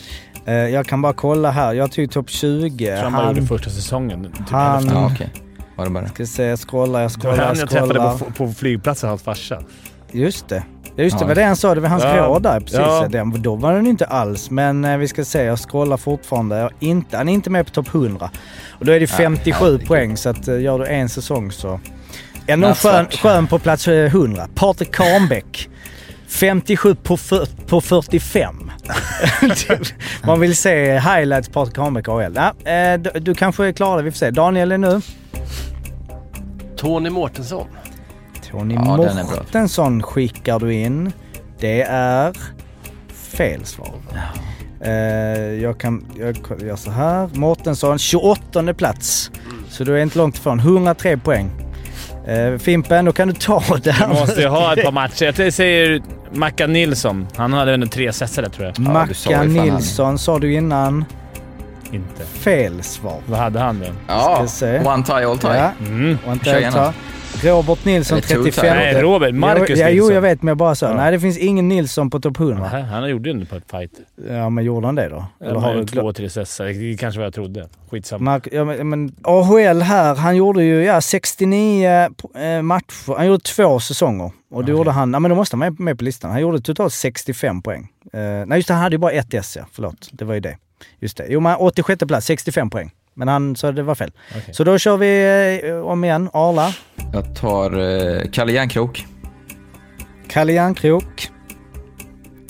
Eh, jag kan bara kolla här. Jag tog topp 20. Jag tror han bara Han, gjorde första säsongen. Typ han-. Ja, okej. Var det bara. ska se, jag scrollar, jag Det var scrollar, han jag träffade scrollar. på, på flygplatsen, hans farsa. Just det. Just det, Ja. var det han sa. Det var hans Ja. ja. där. Precis. Ja. Den, då var den inte alls. Men eh, vi ska se, jag scrollar fortfarande. Jag, inte, han är inte med på topp 100. Och då är det 57 herregud. poäng, så att, eh, gör du en säsong så... Ändå skön, skön på plats eh, 100. Patrik Kahnbäck. 57 på, för, på 45. (laughs) Man vill se highlights Patrik Kahnbäck AHL. Ja, eh, du, du kanske klarar det, vi får se. Daniel är nu. Tony Mårtensson. Tony Ja. Mårtensson skickar du in. Det är fel svar. Eh, jag kan jag gör så här. Mårtensson, 28 plats. Så du är inte långt ifrån. 103 poäng. Eh, Fimpen, då kan du ta (laughs) det. Du måste ju ha ett par matcher. Jag säger Mackan Nilsson. Han hade ändå tre setsar där tror jag. Ja, Mackan han. Nilsson sa du innan. Inte. Fel svar. Vad hade han då? Ja, one tie all tie. Ja, Mm. Kör helt gärna. ta. Robert Nilsson Eller two 35. time. Nej, Robert. Marcus jo, ja, Jo, Nilsson. jag vet, men jag bara sa. Ja. Nej, det finns ingen Nilsson på topp 100. Nähä, han gjorde ju på ett fight. Ja, men gjorde han det då? Eller har har du två, tre sessar. Det kanske vad jag trodde. Skitsamma. Mark, ja, men, men AHL här, han gjorde ju ja, 69 eh, matcher. Han gjorde två säsonger. Och då gjorde han, ja men då måste han vara med, med på listan. Han gjorde totalt 65 poäng. Eh, nej just det, han hade ju bara ett S ja. Förlåt, det var ju det. Just det. Jo men 86 plats, 65 poäng. Men han sa det var fel. Okej. Så då kör vi eh, om igen. Arla, Jag tar uh, Kalle Järnkrok. Kalle Järnkrok.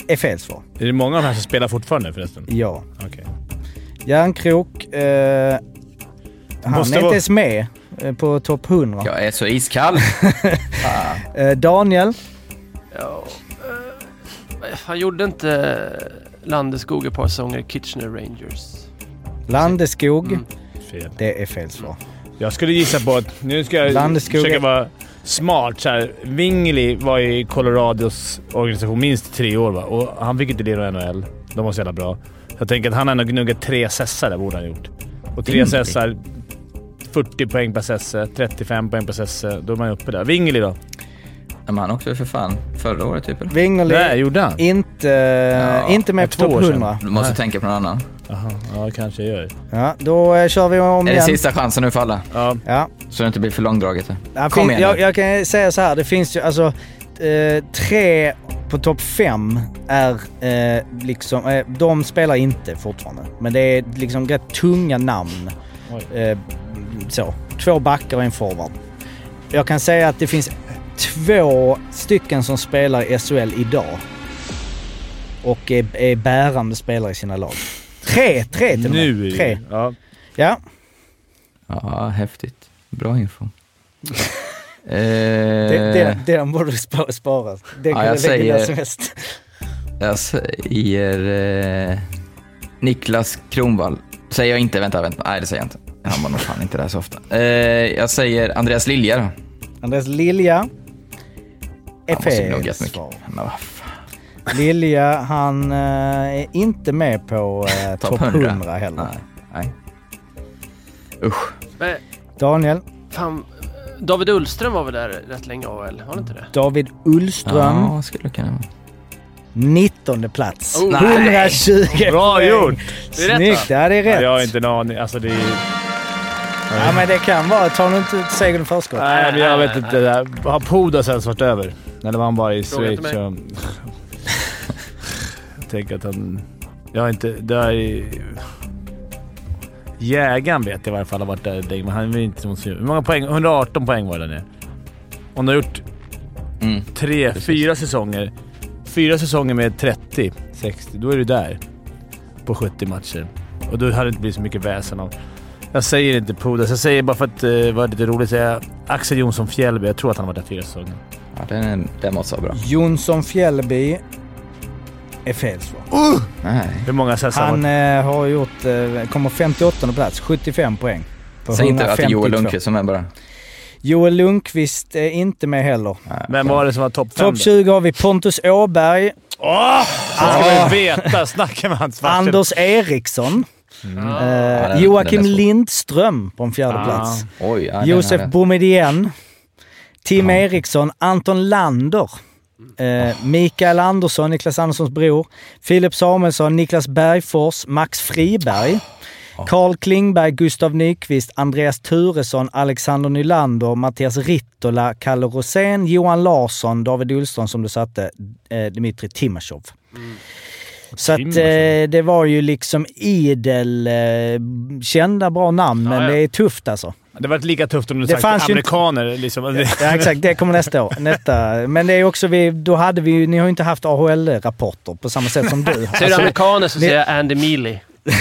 Är fel svar. Är det många av de här som spelar fortfarande förresten? Ja. Okej. Järnkrok. Eh, han Måste är inte vara- ens med eh, på topp 100. Jag är så iskall. (laughs) Eh, Daniel. Ja, eh, han gjorde inte Landeskog ett par säsonger i Kitchener Rangers. Landeskog. Mm. Fel. Det är fel svar. Jag skulle gissa på att... Nu ska jag Landeskog- försöka vara smart. Så här. Wingley var i Colorados organisation minst tre år va? och han fick inte lira i NHL. De var så jävla bra. Så jag tänker att han har nog gnuggat tre sessar där borde han ha gjort. Och tre Wingley? sessar, 40 poäng per sesse, 35 poäng per sesse. Då är man uppe där. Wingley då? Ja, men han också för fan förra året typ. eller? Wingerli. Nej, gjorde han? Inte, Ja, inte med på två topp år sedan. 100. Du måste Nej. tänka på någon annan. Jaha, ja kanske jag gör. Ja, då eh, kör vi om Är det igen. sista chansen nu för alla? Ja, Ja. Så det inte blir för långdraget. Ja, Kom fin- igen jag, nu. jag kan säga så här, det finns ju alltså eh, tre på topp fem är eh, liksom, eh, de spelar inte fortfarande. Men det är liksom rätt tunga namn. Oj. Eh, så. Två backar och en forward. Jag kan säga att det finns två stycken som spelar i SHL idag. Och är, är bärande spelare i sina lag. Tre! Tre till och med. nu är det- Tre. Ja. Ja. Ja, häftigt. Bra info. (laughs) eh, Det, det, den borde du spa- spara. Den Ja, kan jag du lägga säger- som helst. Jag säger eh, Niklas Kronvall. Säger jag inte, vänta, vänta. Nej, det säger jag inte. Han var nog fan inte där så ofta. Eh, jag säger Andreas Lilja då. Andreas Lilja. Är Han måste fel svar. Lilja, han eh, är inte med på eh, Topp topp 100. 100 heller. Nej. Nej. Usch. Men, Daniel, fan, David Ullström var väl där rätt länge AHL? Var han inte det? David Ullström, Ja, skulle kunna vara. 19 plats. Oh, 120 Bra poäng. gjort! Det är rätt, Snyggt, ja det är Ja, rätt. jag har inte en aning. Alltså det är... Ja men det kan vara, ta nu inte segern i förskott. Nej, men jag vet inte. Det. Har Pudas ens varit över? Eller var han bara i Fråga Schweiz? och- tänker att han... Jag har inte... Det är... Jägaren vet jag i varje fall har varit där länge, men han är inte som Hur många poäng? 118 poäng var det där nere. Om du har gjort Mm. tre, Precis. fyra säsonger. Fyra säsonger med 30, 60. Då är du där. På 70 matcher. Och då hade det inte blivit så mycket väsen av... Jag säger inte Pudas. Jag säger bara för att det var lite roligt säga Axel Jonsson Fjällby. Jag tror att han har varit där fyra säsonger. Ja, den, den måste vara bra. Jonsson Fjällby är fel svar. Nej. Hur många har Han eh, har gjort, eh, kommer 58 plats, 75 poäng. Säg inte att det är Joel 152. Lundqvist som är bara. Joel Lundqvist är inte med heller. Nej, Vem var det som var topp fem? Topp då? 20 har vi Pontus Åberg, Åh! Han ska väl veta. Snacka med hans farsor. Anders Eriksson, Mm. eh, den- Joakim. Lindström på en fjärde Ah. plats. Oj, ja, Josef. Boumedienne, Tim Ja. Eriksson, Anton Lander, eh, Mikael Andersson, Niklas Anderssons bror, Filip Samuelsson, Niklas Bergfors, Max Friberg, Carl Klingberg, Gustav Nyqvist, Andreas Turesson, Alexander Nylander, Mattias Rittola, Kalle Rosén, Johan Larsson, David Ullström som du satte, eh, Dmitrij Timashov. Så att eh, det var ju liksom idel eh, kända bra namn, men Ja, ja. det är tufft alltså. Det var lika tufft om du Det sagt ju inte- amerikaner. Liksom. Ja exakt, det kommer nästa år. Nästa. Men det är också vi, då hade vi ju, ni har ju inte haft AHL-rapporter på samma sätt som du (laughs) har. Säger du amerikaner så säger jag Andy Mealy.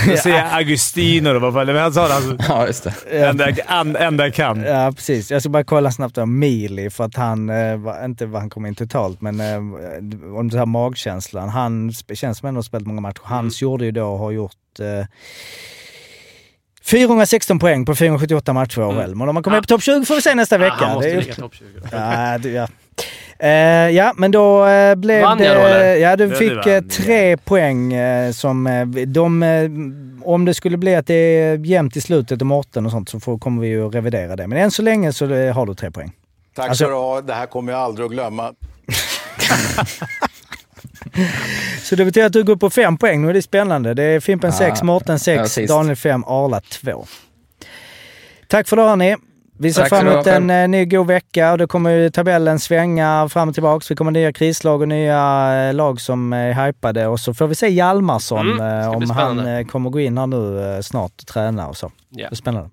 Jag säger Agustino då. Vad han sa det. Alltså, (laughs) Ja, just det. enda, an, enda jag kan. Ja, precis. Jag ska bara kolla snabbt om Mili för att han, eh, var, inte vad han kom in totalt, men eh, om den här magkänslan. Han känns som ändå har spelat många matcher. Hans gjorde ju då, har gjort eh, 416 poäng på 478 matcher i AHL. Men om man kommer Ja. upp på topp 20 får vi se nästa vecka. Ja, han måste ligga topp 20. då. Ja, du, ja. Eh, ja, men då eh, blev Vann det... jag då, eller? Ja, du Ja, du fick vann, eh, tre poäng eh, som... Eh, de, eh, om det skulle bli att det är jämnt i slutet och Mårten och sånt så får, kommer vi ju revidera det. Men än så länge så eh, har du tre poäng. Tack Alltså- ska du ha. Det här kommer jag aldrig att glömma. (laughs) Så det betyder att du går på fem poäng. Nu är det spännande. Det är Fimpen Ja, 6, Mårten ja, 6, sist. Daniel 5, Arla 2. Tack för det hörni. Vi ser Tack fram emot en själv. eh, ny god vecka och då kommer ju tabellen svänga fram och tillbaka. Vi kommer nya krislag och nya eh, lag som är hypade och så får vi se Hjalmarsson Mm, det eh, om han eh, kommer gå in här nu eh, snart och träna och så. Ja. Det är spännande.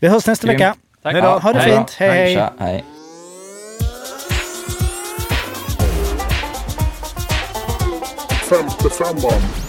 Vi hörs nästa Grymt. vecka. Tack. Ha det Hej då. fint. Hej hej. from the fam, bomb.